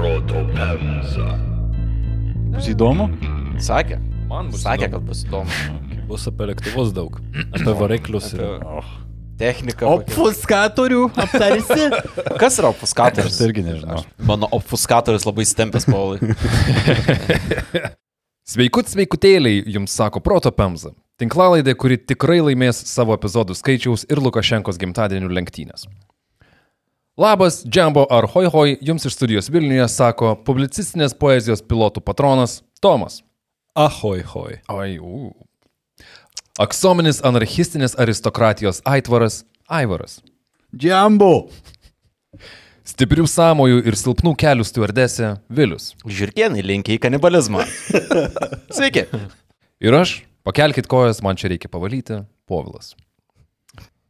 Proto Pemza. Bus įdomu? Sakė. Man bus Sakė, įdomu. kad bus įdomu. Bus apie lėktuvus daug. Apie variklius. ir- Apie techniką. kokią. Obfuskatorių aptarsi? Kas yra Aš obfuskatorius? irgi nežinau. Mano obfuskatorius labai stempęs paulai. Sveikut, sveikutėliai, jums sako Proto Pemza. Tinklalaidė, kuri tikrai laimės savo epizodų skaičiaus ir Lukašenkos gimtadienių lenktynės. Labas, Džambo ar Hoi Hoi, jums iš studijos Vilniuje sako publicistinės poezijos pilotų patronas Tomas. Ahoj, hoj. Oi, u. Aksominis anarchistinės aristokratijos aitvaras Aivaras. Džambo! Stiprių sąmojų ir silpnų kelių stewardesė Vilius. Žirkienai linkia į kanibalizmą. Sveiki. Ir aš, pakelkit kojas, man čia reikia pavalyti, Povilas.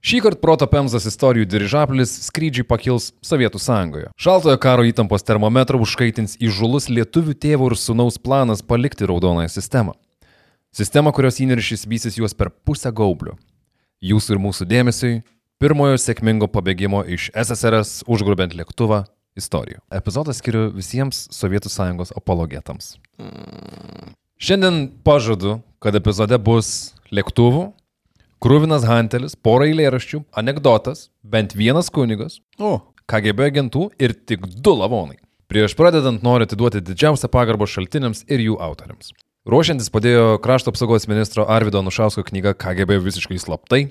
Šį kartą proto Pemzas istorijų dirižaplis skrydžiai pakils Sovietų sąjungoje. Šaltojo karo įtampos termometrą užkaitins įžulus lietuvių tėvų ir sunaus planas palikti raudonąją sistemą. Sistemą, kurios įniršys vysis juos per pusę gaublio. Jūsų ir mūsų dėmesiui pirmojo sėkmingo pabėgimo iš SSRS užgrubent lėktuvą istorijų. Epizodą skiriu visiems Sovietų sąjungos apologetams. Šiandien pažadu, kad epizode bus lėktuvų, krūvinas hantelis, pora eilėraščių, anegdotas, bent vienas kunigas, O, KGB agentų ir tik du lavonai. Prieš pradedant noriu atiduoti didžiausią pagarbą šaltiniams ir jų autoriams. Ruošiantis padėjo krašto apsaugos ministro Arvido Nušausko knyga KGB visiškai slaptai.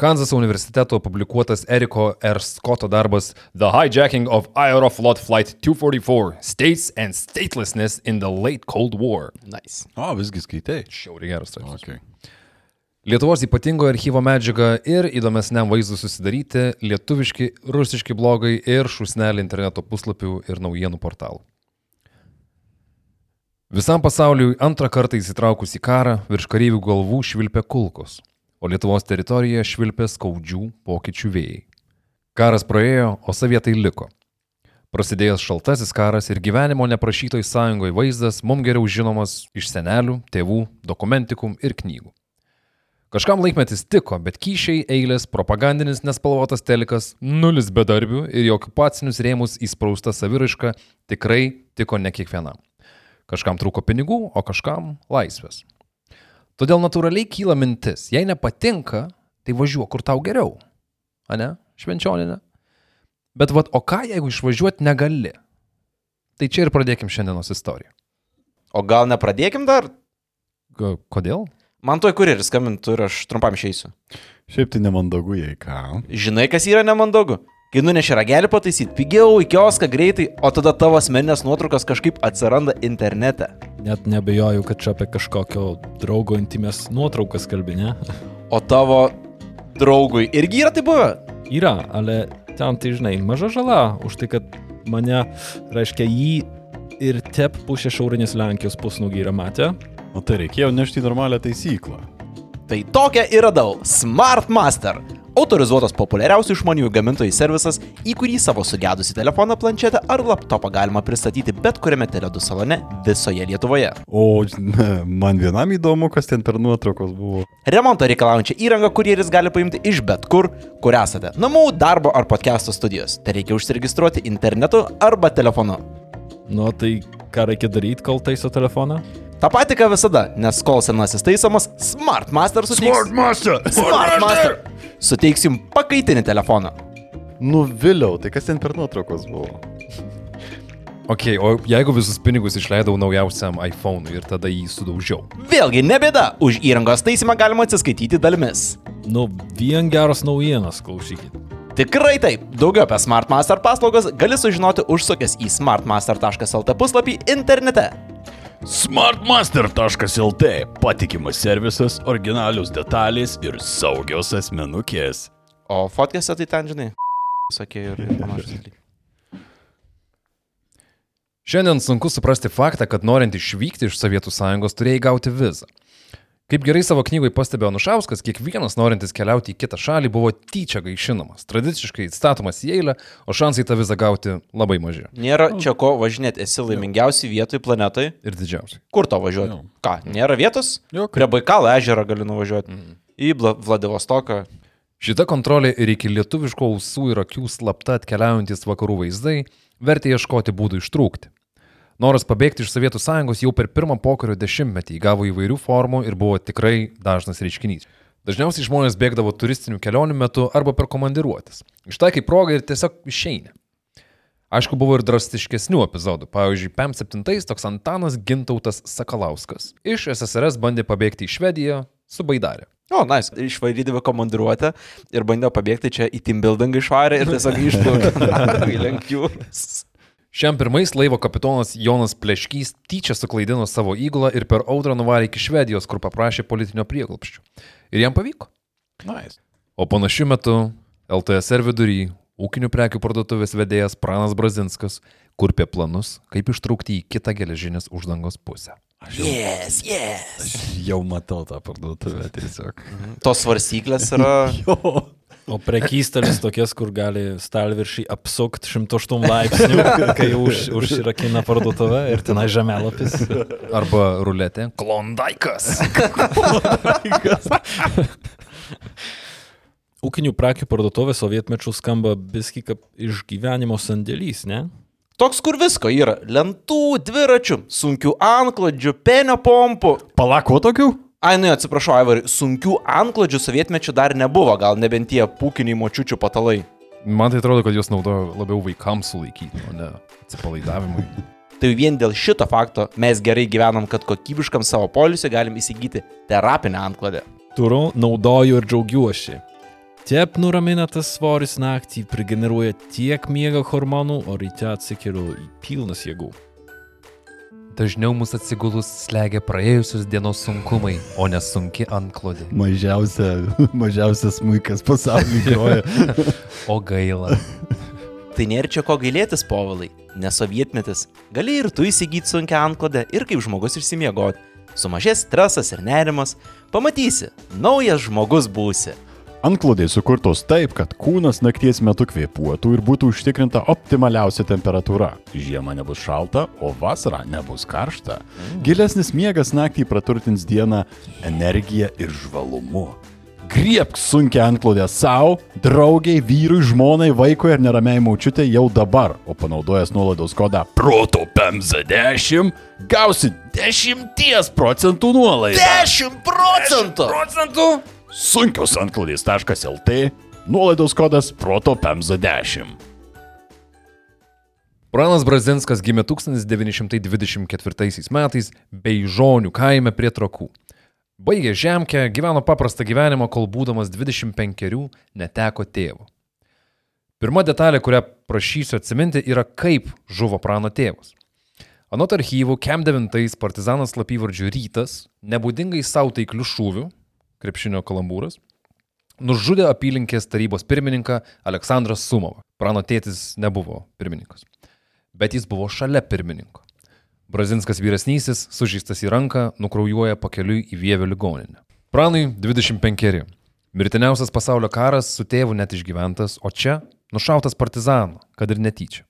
Kanzaso universiteto publikuotas Eriko R. Scotto darbas The Hijacking of Aeroflot Flight 244 States and Statelessness in the Late Cold War. Nice. o visgi skaitai. Šiauriai geras straipsnis. Okay. Lietuvos ypatingo archyvo medžiaga ir įdomesniam vaizdui susidaryti lietuviški, rusiški blogai ir šusnelį interneto puslapių ir naujienų portalų. Visam pasauliui antrą kartą įsitraukus į karą virš kareivių galvų švilpė kulkos, o Lietuvos teritorijoje švilpė skaudžių pokyčių vėjai. Karas praėjo, o sovietai liko. Prasidėjęs šaltasis karas ir gyvenimo neprašytoj sąjungoje vaizdas mums geriau žinomas iš senelių, tėvų, dokumentikų ir knygų. Kažkam laikmetis tiko, bet kyšiai, eilės, propagandinis nespalvotas telikas, nulis bedarbių ir į okupacinius rėmus įsprausta saviraiška tikrai tiko ne kiekvienam. Kažkam trūko pinigų, o kažkam laisvės. Todėl natūraliai kyla mintis, jei nepatinka, tai važiuok kur tau geriau. A ne? Švenčioninė. Bet vad, o ką jeigu išvažiuoti negali? Tai čia ir pradėkim šiandienos istoriją. O gal nepradėkim dar? Kodėl? Man tuoj kurjeris skambintų ir aš trumpam išeisiu. Šiaip tai nemandagu, jei ką. Žinai, kas yra nemandagu? Kai nuneši ragelį pataisyti, pigiau į kioską greitai, o tada tavo asmeninės nuotraukos kažkaip atsiranda internete. Net nebejoju, kad čia apie kažkokio draugo intimės nuotraukas kalbi, ne? O tavo draugui irgi yra tai buvę? Yra, ale ten tai žinai, maža žala už tai, kad mane, reiškia, jį ir tep pusė šiaurinės Lenkijos pusnugį yra matę. O tai reikėjo nešti į normalią taisyklą. Tai tokią ir radau - Smart Master. Autorizuotas populiariausių išmaniųjų gamintojų servisas, į kurį savo sugedusį telefoną, planšetę ar laptopą galima pristatyti bet kuriame teledų salone visoje Lietuvoje. O ne, man vienam įdomu, kas ten per nuotraukos buvo. Remonto reikalaujančią įrangą kurjeris gali paimti iš bet kur, kur esate - namų, darbo ar podcast'o studijos. Tai reikia užsiregistruoti internetu arba telefonu. Nu, tai ką reikia daryti, kol taiso telefoną? Ta pati ką visada, nes kol senasis taisomas, Smart Master suteiks... Master! Smart Master! Suteiks jums pakaitinį telefoną. Nuviliau, tai kas ten per nuotraukos buvo? Ok, o jeigu visus pinigus išleidau naujausiam iPhone ir tada jį sudaužiau. Vėlgi, ne bėda, už įrangos taisymą galima atsiskaityti dalimis. Nu, vien geros naujienos, klausykit. Tikrai taip. Daugiau apie Smart Master paslaugas gali sužinoti užsukęs į smartmaster.lt puslapį internete. Smartmaster.lt patikimas servisas, originalius detalės ir saugios asmenukės. O fotkėse tai ten, žinai, sakė ir panašus dalykai. Šiandien sunku suprasti faktą, kad norint išvykti iš Sovietų sąjungos turėjai gauti vizą. Kaip gerai savo knygoje pastebėjo Nušauskas, kiekvienas norintis keliauti į kitą šalį buvo tyčia gaišinamas, tradiciškai statomas į eilę, o šansai tą vizą gauti labai maži. Nėra čia ko važinėti, esi laimingiausi vietoj planetai. Ir didžiausiai. Kur to važiuoti? Jo. Ką, nėra vietos? Jo, Prie Baikalo ežero gali nuvažiuoti. Į Bla- Vladivostoką. Šita kontrolė ir iki lietuviško ausų ir akių slapta atkeliaujantis vakarų vaizdai vertė ieškoti būdų ištrūkti. Noras pabėgti iš Sovietų sąjungos jau per pirmą pokario dešimtmetį įgavo įvairių formų ir buvo tikrai dažnas reiškinys. Dažniausiai žmonės bėgdavo turistinių kelionių metu arba per komandiruotis. Ištaikai progą ir tiesiog išeini. Aišku, buvo ir drastiškesnių epizodų. Pavyzdžiui, PM7 toks Antanas Gintautas Sakalauskas. Iš SSRS bandė pabėgti į Švediją su Baidarė. O, nais, nice. išvarydavo komandiruotę ir bandėjo pabėgti čia į team building išvarę ir tiesiog išplaukė link jūros. Šiam pirmais laivo kapitonas Jonas Pleškys tyčia suklaidino savo įgulą ir per audrą nuvarė iki Švedijos, kur paprašė politinio prieglopščių. Ir jam pavyko. Nice. O panašiu metu LTSR vidury ūkinių prekių parduotuvės vedėjas Pranas Brazinskas kurpė planus, kaip ištrūkti į kitą geležinės uždangos pusę. Yes, yes. Aš jau matau tą parduotuvę tiesiog. Tos svarstyklės yra. Jo. O prekystalis tokias, kur gali stalviršį apsukti 108 laipsnių, kai už, užsirakina parduotuvę ir tenai žemėlapis. Arba ruletė. Klondaikas. Ūkinių prekių parduotuvė sovietmečių skamba biski kaip išgyvenimo sandėlys, ne? Toks, kur visko yra. Lentų, dviračių, sunkių antklodžių, penio pompų. Palako tokių? Ai, nu, atsiprašau, Aivarai, sunkių antklodžių sovietmečių dar nebuvo, gal nebent tie pūkiniai močiučių patalai. Man tai atrodo, kad jos naudoja labiau vaikams sulaikyti, o ne atsipalaidavimui. Tai vien dėl šito fakto mes gerai gyvenam, kad kokybiškam savo polisiui galim įsigyti terapinę antklodę. Turiu, naudoju ir džiaugiuosi. Tep nuramina tas svoris naktį, prigeneruoja tiek miego hormonų, o ryte atsikeliu į pilnas jėgų. Dažniau mus atsigulus slegia praėjusios dienos sunkumai, o ne sunki antklodė. Mažiausia, mažiausias muikas pasaulyje groja. O gaila. Tai nėra čia ko gailėtis, povilai, nes sovietmetis. Gali ir tu įsigyti sunkę antklodę ir kaip žmogus išsimiegoti. Sumažės stresas ir nerimas, pamatysi, naujas žmogus būsi. Antklodai sukurtos taip, kad kūnas nakties metu kvėpuotų ir būtų užtikrinta optimaliausia temperatūra. Žiemą nebus šalta, o vasarą nebus karšta. Gilesnis miegas naktį praturtins dieną energiją ir žvalumu. Griebk sunkia antklodę savo, draugiai, vyrui, žmonai, vaikui ir neramiai maučiutė jau dabar, o panaudojęs nuolaidos kodą Proto PMZ10 gausi 10 procentų nuolaidą. 10 procentų! Procentų? Sunkios antklodės.lt, nuolaidos kodas Proto PMZ10. Pranas Brazinskas gimė 1924 metais Beižonių kaime prie Trakų. Baigė žemkę, gyveno paprastą gyvenimą, kol būdamas 25 neteko tėvo. Pirma detalė, kurią prašysiu atsiminti, yra kaip žuvo prano tėvas. Anot archyvų, Kem 9 partizanas slapyvardžių Rytas, nebūdingai savo taiklių šūvių, krepšinio kalambūras, nužudė apylinkės tarybos pirmininką Aleksandrą Sumovą. Prano tėtis nebuvo pirmininkas, bet jis buvo šalia pirmininko. Brazinskas vyresnysis, sužįstas į ranką, nukraujuoja pakeliui į Vievio ligoninę. Pranui 25. Mirtiniausias pasaulio karas su tėvu net išgyventas, o čia nušautas partizanų, kad ir netyčia.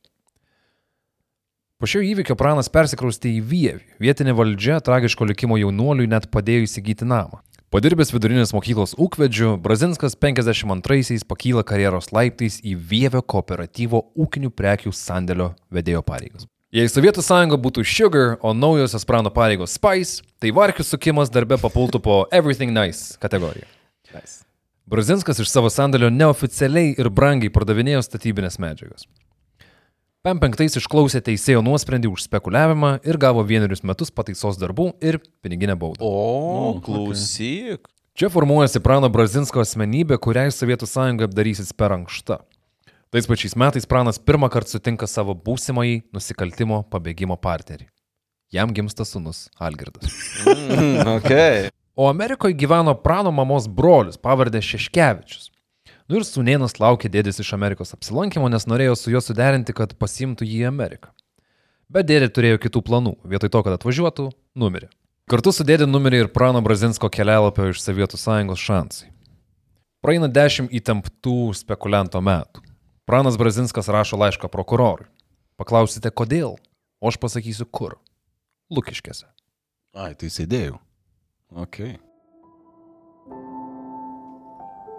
Po šio įvykio pranas persikraustė į Vievį. Vietinė valdžia tragiško likimo jaunuoliui net padėjo įsigyti namą. Padirbęs vidurinės mokyklos ūkvedžiu, Brazinskas 52-aisiais pakyla karjeros laiptais į Vievio kooperatyvo ūkinių prekių sandėlio vedėjo pareigas. Jei Sovietų sąjunga būtų Sugar, o naujosios prano pareigos Spice, tai varkių sukimas darbe papultų po Everything Nice kategoriją. Nice. Brazinskas iš savo sandėlio neoficialiai ir brangiai pardavinėjo statybinės medžiagas. PM5 išklausė teisėjo nuosprendį už spekuliavimą ir gavo vienerius metus pataisos darbų ir piniginę baudą. O, klausyk. Čia formuojasi Prano Brazinsko asmenybė, kuriai Sovietų sąjunga apdarysis per ankštą. Tais pačiais metais Pranas pirmą kartą sutinka savo būsimąjį nusikaltimo pabėgimo partnerį. Jam gimsta sunus Algirdas. Mm, ok. O Amerikoje gyveno Prano mamos brolius, pavardė Šeškevičius. Nu ir sunienas laukė dėdės iš Amerikos apsilankimo, nes norėjo su juo suderinti, kad pasimtų jį į Ameriką. Bet dėdė turėjo kitų planų. Vietoj to, kad atvažiuotų, numirė. Kartu su dėdė numirė ir Prano Brazinsko kelialapio iš Sovietų sąjungos šansai. Praeina dešimt įtemptų spekulianto metų. Pranas Brazinskas rašo laišką prokurorui. Paklausite, kodėl, o aš pasakysiu kur. Lukiškėse. Ai, tai sėdėjau. Ok.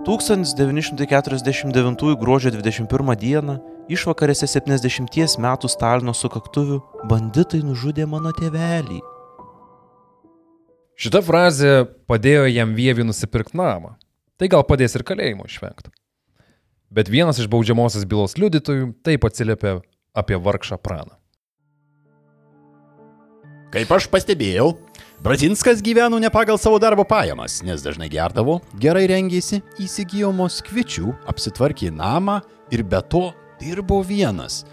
1949 gruodžio 21 dieną, išvakarėse 70 metų Stalino sukaktuvių, banditai nužudė mano tėvelį. Šita frazė padėjo jam Vievi nusipirkti namą. Tai gal padės ir kalėjimo išvengti. Bet vienas iš baudžiamosios bylos liudytojų taip atsiliepė apie vargšą praną. Kaip aš pastebėjau, Brazinskas gyveno ne pagal savo darbo pajamas, nes dažnai gerdavo, gerai rengėsi, įsigijo moskvičių, apsitvarkė namą ir be to dirbo vienas.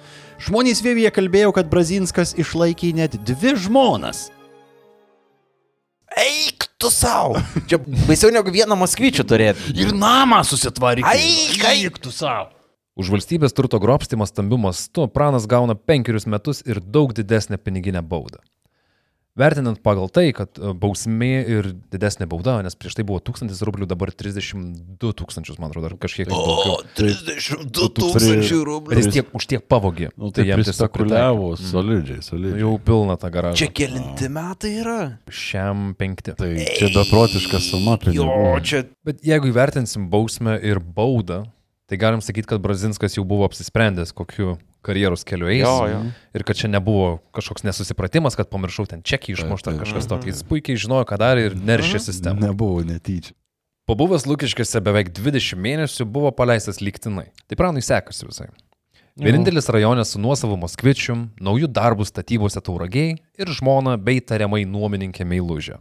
Žmonės Vėvyje kalbėjo, kad Brazinskas išlaikė net dvi žmonas. Eik tu savo! Čia baisiau negu vieną moskvyčių turėti. Ir namą susitvarkė. Eik, eik tu savo. Už valstybės turto grobstimą stambiu mastu pranas gauna penkerius metus ir daug didesnę piniginę baudą. Vertinant pagal tai, kad e, bausmė ir didesnė bauda, nes prieš tai buvo 1000 rublių, dabar 32 tūkstančius, man atrodo, ar kažkiek daugiau. 32 tūkstančių rublių. Ir jis tiek, už tiek pavogė. Nu, tai jam jam tiesiog prispekuliavo, pritaikė. solidžiai, solidžiai. Jau pilna ta garaža. Čia kelinti metai yra. Šiam penkti. Tai čia beprotiška suma Jo, pinigų. čia Bet jeigu įvertinsim bausmę ir baudą, tai galim sakyti, kad Brazinskas jau buvo apsisprendęs, kokiu karjeros keliu eis. Jo, jo. Ir kad čia nebuvo kažkoks nesusipratimas, kad pamiršau ten čekį išmuštą taip, kažkas tokio. Jis puikiai žinojo, ką darė ir neršė sistemą. Nebuvo netyčia. Pabuvęs Lukiškėse beveik 20 mėnesių buvo paleistas lygtinai. Tai pranui sekasi visai. Vienintelis rajonas su nuosavu Moskvičium, naujų darbų statybose tauragiai ir žmona bei tariamai nuomininkė Meilužė.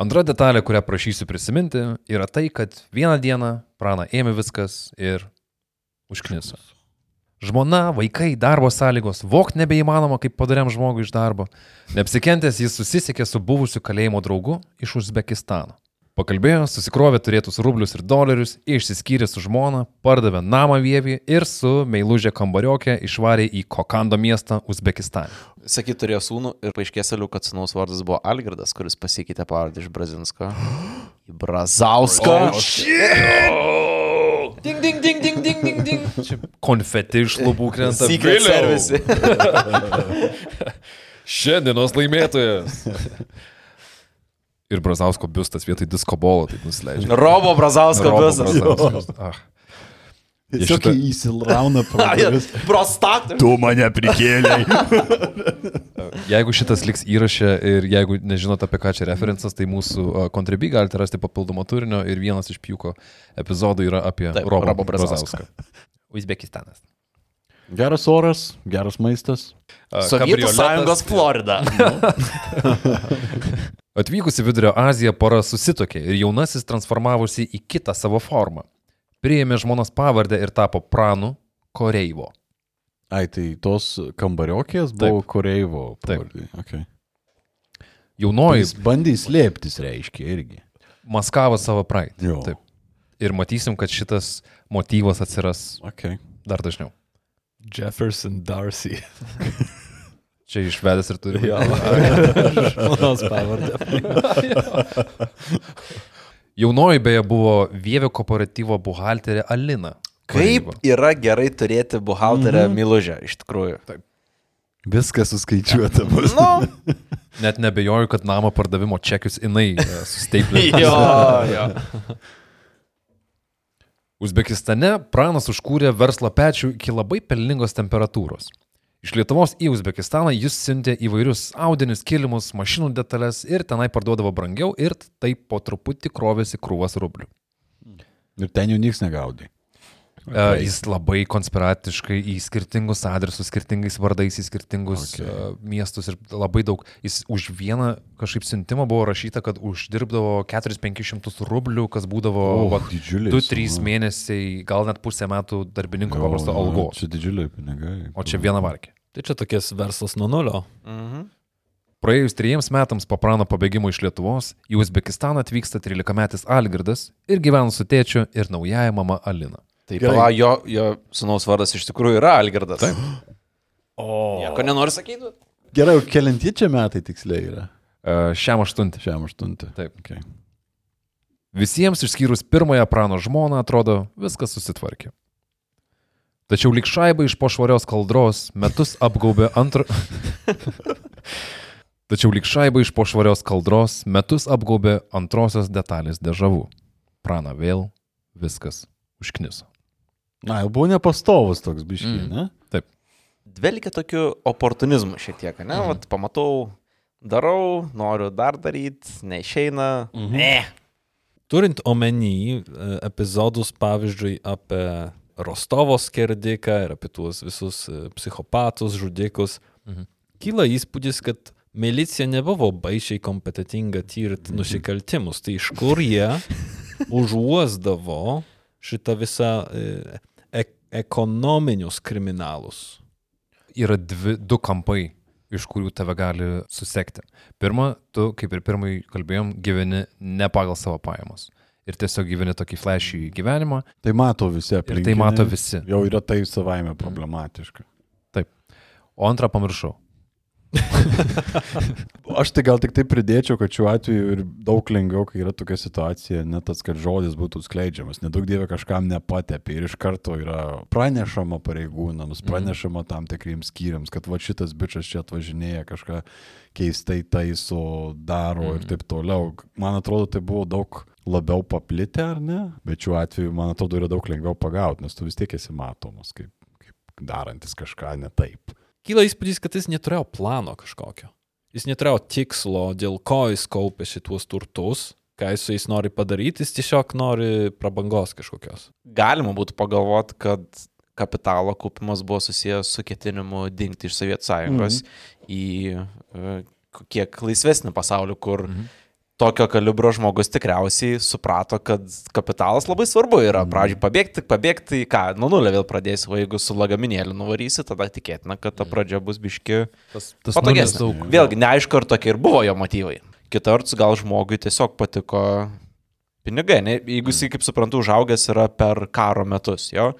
Antra detalė, kurią prašysiu prisiminti, yra tai, kad vieną dieną prana ėmė viskas ir užkniso. Žmona, vaikai, darbo sąlygos, vokt nebeįmanoma kaip padariam žmogui iš darbo. Neapsikentęs jis susisiekė su buvusiu kalėjimo draugu iš Uzbekistano. Pakalbėjo, susikrovė turėtus rublius ir dolerius, išsiskyrė su žmona, pardavė namą vievį ir su meilužė kambariokė išvarė į Kokando miestą Uzbekistane. Sakyt, turėjo sūnų ir paaiškės kad sūnaus vardas buvo Algirdas, kuris pasikeitė pavardę iš Brazinsko į Brazauską. Ding, ding, ding, ding, ding, ding, ding. Čia konfeti iš lubų krenta. Secret Vėliau. Service. Šiandienos laimėtojas. Ir Brazausko biustas vietoj disko bolo, taip nusileidžia. Robo Brazausko Robo visas. Brazausko. Ah. Tiesiog šitą- įsilauna pro duris. Prostatas. Tu mane prikėlėjai. Jeigu šitas liks įraše ir jeigu nežinot apie ką čia referencas, tai mūsų kontribį galite rasti papildomo turinio ir vienas iš piuko epizodų yra apie Taip, Robo, Robo Brazauską. Uzbekistanas. Geras oras, geras maistas. Sovietų sąjungos Florida. Atvykusi Vidurio Aziją pora susitokė ir jaunasis transformavosi į kitą savo formą. Priėmė žmonos pavardę ir tapo pranu Koreivo. Ai, tai tos kambariokės buvo Koreivo. Taip. pavardė. Okay. Jaunoji Jis bandė slėptis, reiškia, irgi. maskavo savo praeitį. Jo. Taip. Ir matysim, kad šitas motyvas atsiras Okay. dar dažniau. Jefferson Darcy. Čia išvedęs ir turi. Jo. Žmonos pavardė. Jaunoji beje buvo Vievio kooperatyvo buhalterė Alina. Kaip Koreivo. yra gerai turėti buhalterę Milužę, iš tikrųjų. Viskas suskaičiuota bus. Nu, Net nebejoju, kad namo pardavimo čekius jinai e, susteiplė. jo, jo. Uzbekistane pranas užkūrė verslo pečių iki labai pelningos temperatūros. Iš Lietuvos į Uzbekistaną jis siuntė įvairius audinius, kilimus, mašinų detalės ir tenai parduodavo brangiau ir taip po truputį krovėsi krūvas rublių. Ir ten jau nieks negaudė. E, Jis labai konspiratiškai į skirtingus adresus, skirtingais vardais, į skirtingus Okay. okay. miestus ir labai daug. Jis už vieną kažkaip siuntimą buvo rašyta, kad uždirbdavo 4-500 rublių, kas būdavo O, va, didžiuliai 2-3 suma. mėnesiai, gal net pusę metų darbininko paprasto jo, algos. Čia didžiuliai pinigai. O čia viena varkė. Tai čia tokias verslas nuo nulio. Mhm. Praėjus trejiems metams po prano pabėgimo iš Lietuvos, į Uzbekistaną atvyksta 13-metis Algirdas ir gyvena su tėčiu ir naujaja mama Alina. Tai pala, jo, jo sunaus vardas iš tikrųjų yra Algirdas. Taip. O. Nieko nenori sakyti? Gerai, o kelinti čia metai tiksliai yra? E, Šiam aštuntį. Šiam aštuntį. Taip. Okay. Visiems išskyrus pirmąją prano žmoną atrodo viskas susitvarkė. Tačiau lik šaibai iš pošvarios kaldros metus apgaubė antrą. Tačiau lik šaibai iš pošvarios kaldros metus apgaubė antrosios detalės dežavų. Prana vėl viskas užkniso. Na, jau buvo nepastovus toks biškiai, Mm. ne? Dvelgia tokiu oportunizmu šiek tiek, ne? Mhm. Vat pamatau, darau, noriu dar daryti, neišeina. Mhm. Ne. Turint omeny e, epizodus, pavyzdžiui, apie Rostovo skerdiką ir apie tuos visus e, psichopatus, žudikus, Mhm. kyla įspūdis, kad milicija nebuvo baisiai kompetitinga tyrti nusikaltimus. Tai iš kur jie užuosdavo šitą visą e, ek ekonominius kriminalus? Yra dvi, du kampai, iš kurių tave gali susekti. Pirma, tu, kaip ir pirmai kalbėjom, gyveni ne pagal savo pajamas. Ir tiesiog gyveni tokį flashį gyvenimą. Tai mato visi Ir aplinkiniai. tai mato visi. Jau yra tai savaime problematiška. O antrą pamiršau. Aš tai gal tik tai pridėčiau, kad šiuo atveju ir daug lengviau, kai yra tokia situacija, net tas, kad žodis būtų skleidžiamas. Nedaug dievė kažkam nepatepė ir iš karto yra pranešama pareigūnams, pranešama tam tikriems skyriams, kad va šitas bičias čia atvažinėja kažką keistai taiso, daro ir taip toliau. Man atrodo, tai buvo daug labiau paplitę, ar ne? Bet šiuo atveju, man atrodo, yra daug lengviau pagauti, nes tu vis tiek esi matomas kaip, kaip darantis kažką ne taip. Kyla įspūdis, kad jis neturėjo plano kažkokio. Jis neturėjo tikslo, dėl ko jis kaupė šituos turtus, ką jis su jais nori padaryti, jis tiesiog nori prabangos kažkokios. Galima būtų pagalvoti, kad kapitalo kaupimas buvo susijęs su ketinimu dingti iš Sovietų sąjungos mhm. į e, kiek laisvesnį pasaulį, kur mhm. Tokio kalibro žmogus tikriausiai suprato, kad kapitalas labai svarbu yra. Pradžiui pabėgti, pabėgti, ką, nuo nulio vėl pradėsi, o jeigu su lagaminėliu nuvarysi, tada tikėtina, kad ta pradžia bus biški Tas, patogesnė. daug. Vėlgi, neaišku, ar tokie ir buvo jo motyvai. Kita vertus, gal žmogui tiesiog patiko pinigai. Ne? Jeigu jis, kaip suprantu, užaugęs yra per karo metus, jo.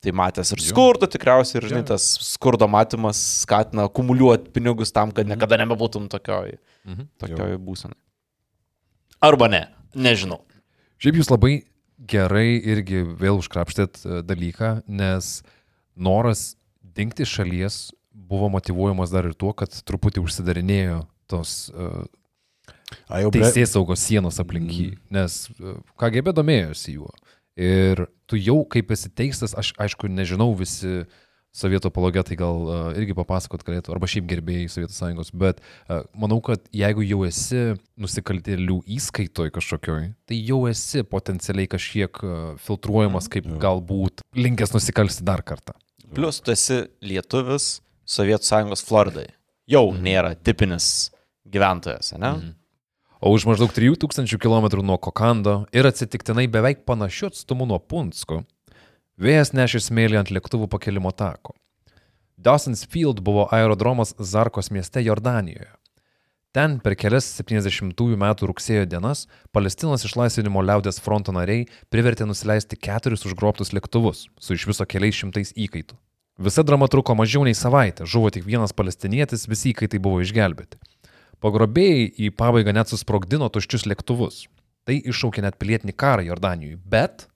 Tai matęs ir skurdo tikriausiai, ir žinai, tas skurdo matymas skatina akumuliuoti pinigus tam, kad niekada nebebūtum tokioj, Mhm. tokioj būsenai. Arba ne, nežinau. Šiaip jūs labai gerai irgi vėl užkrapštėt e, dalyką, nes noras dingti iš šalies buvo motivuojamas dar ir tuo, kad truputį užsidarinėjo tos uh, jau bre- teisės saugos sienos aplink jį, nes uh, KGB domėjosi juo. Ir tu jau kaip esi teistas, aš aišku nežinau visi sovietų apologetai gal uh, irgi papasakot galėtų, arba šiaip gerbėjai Sovietų sąjungos, bet uh, manau, kad jeigu jau esi nusikaltėlių įskaitoj kažkokioj, tai jau esi potencialiai kažkiek uh, filtruojamas kaip galbūt linkęs nusikalsti dar kartą. Plus, tu esi lietuvis Sovietų sąjungos Floridai. Jau nėra tipinis gyventojas, ne? Mhm. O už maždaug 3000 km nuo Kokando ir atsitiktinai beveik panašiu atstumu nuo Punsko, vėjas nešė smėlį ant lėktuvų pakelimo tako. Dawson's Field buvo aerodromas Zarkos mieste Jordanijoje. Ten per kelias 70-ųjų metų rugsėjo dienas Palestinos išlaisvinimo liaudės fronto nariai privertė nusileisti keturis užgrobtus lėktuvus su iš viso keliais šimtais įkaitų. Visa drama truko mažiau nei savaitę, žuvo tik vienas palestinietis, visi įkaitai buvo išgelbėti. Pagrobėjai į pabaigą net susprogdino tuščius lėktuvus. Tai iššaukė net pilietinį karą Jordanijoje, bet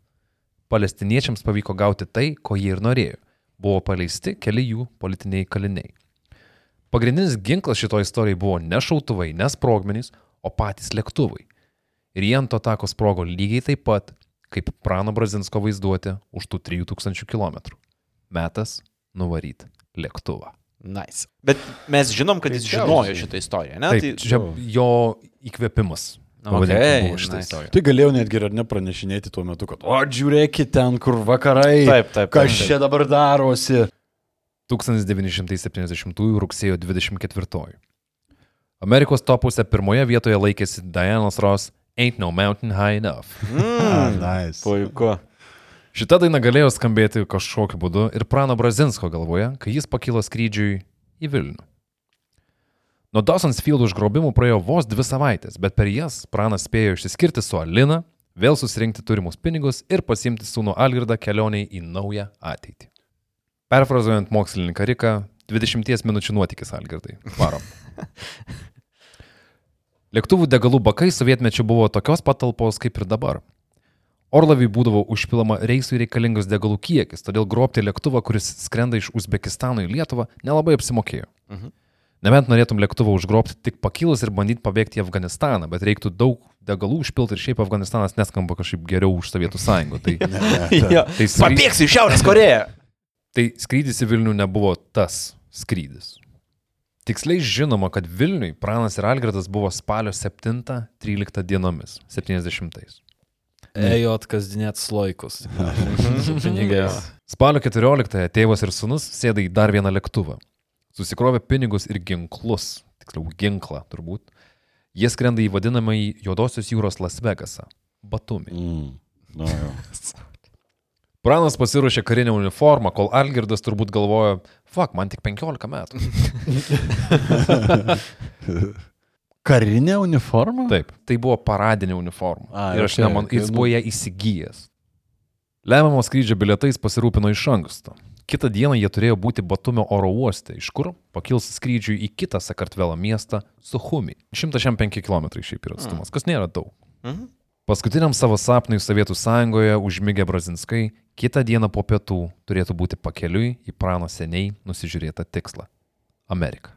palestiniečiams pavyko gauti tai, ko jie ir norėjo. Buvo paleisti keli jų politiniai kaliniai. Pagrindinis ginklas šito istorijai buvo ne šautuvai, ne sprogmenys, o patys lėktuvai. Ir jie ant to tako sprogo lygiai taip pat, kaip Prano Brazinsko vaizduotė už tų 3000 km. Metas nuvaryti lėktuvą. Nice. Bet mes žinom, kad jis žinojo šitą istoriją, ne? Taip, čia jo įkvėpimas. Okay, nice. Tai galėjau netgi ir nepranešinėti tuo metu, kad, o žiūrėkit ten, kur vakarai. Taip, taip, taip, Kas čia dabar darosi? 1970 rugsėjo 24. Amerikos topuose pirmoje vietoje laikėsi Dianos Ross Ain't No Mountain High Enough. Mm, nice. puiku. Šita daina galėjo skambėti kažkokiu būdu ir Prano Brazinsko galvoje, kai jis pakilo skrydžiui į Vilnių. Nuo Dawson's Field užgrobimų praėjo vos dvi savaitės, bet per jas Pranas spėjo išsiskirti su Alina, vėl susirinkti turimus pinigus ir pasimti sūnų Algirdą kelioniai į naują ateitį. Perfrazuojant mokslininką Riką, 20 minučių nuotykis Algirdai. Varom. Lėktuvų degalų bakai sovietmečiu buvo tokios patalpos kaip ir dabar. Orlaviai būdavo užpilama reisui reikalingas degalų kiekis, todėl grobti lėktuvą, kuris skrenda iš Uzbekistano į Lietuvą, nelabai apsimokėjo. Mhm. Nebent norėtum lėktuvą užgrobti tik pakilus ir bandyti pabėgti į Afganistaną, bet reiktų daug degalų užpilti ir šiaip Afganistanas neskamba kažkaip geriau už Sovietų sąjungą. Tai, Jo. tai, skry... Pabėgsiu į Šiaurės Koreją. tai skrydis į Vilnių nebuvo tas skrydis. Tiksliai žinoma, kad Vilniui Pranas ir Algirdas buvo spalio 7-13 dienomis, 70-ais. Ejot kasdienėts laikus. Pinigais. Spalio 14-ąją tėvas ir sunus sėda į dar vieną lėktuvą. Susikrovė pinigus ir ginklus, tiksliau ginklą turbūt. Jie skrenda į vadinamąjį Juodosios jūros Las Vegasą - Batumi. Mm. Jo. Pranas pasiruošė karinę uniformą, kol Algirdas turbūt galvojo, fuck, man tik 15 metų. Karinė uniforma? Taip, tai buvo paradinė uniforma. A, ir aš okei, neman, okei, jis nu. buvo ją įsigijęs. Lemiamo skrydžio bilietais pasirūpino iš anksto. Kitą dieną jie turėjo būti Batumio oro uoste, iš kur pakils skrydžiui į kitą Sakartvelo miestą - Suhumi. 105 km šiaip yra atstumas, kas nėra daug. Mhm. Paskutiniam savo sapnui Sovietų sąjungoje užmygę Brazinskai kitą dieną po pietų turėtų būti pakeliui į prano seniai nusižiūrėtą tikslą - Ameriką.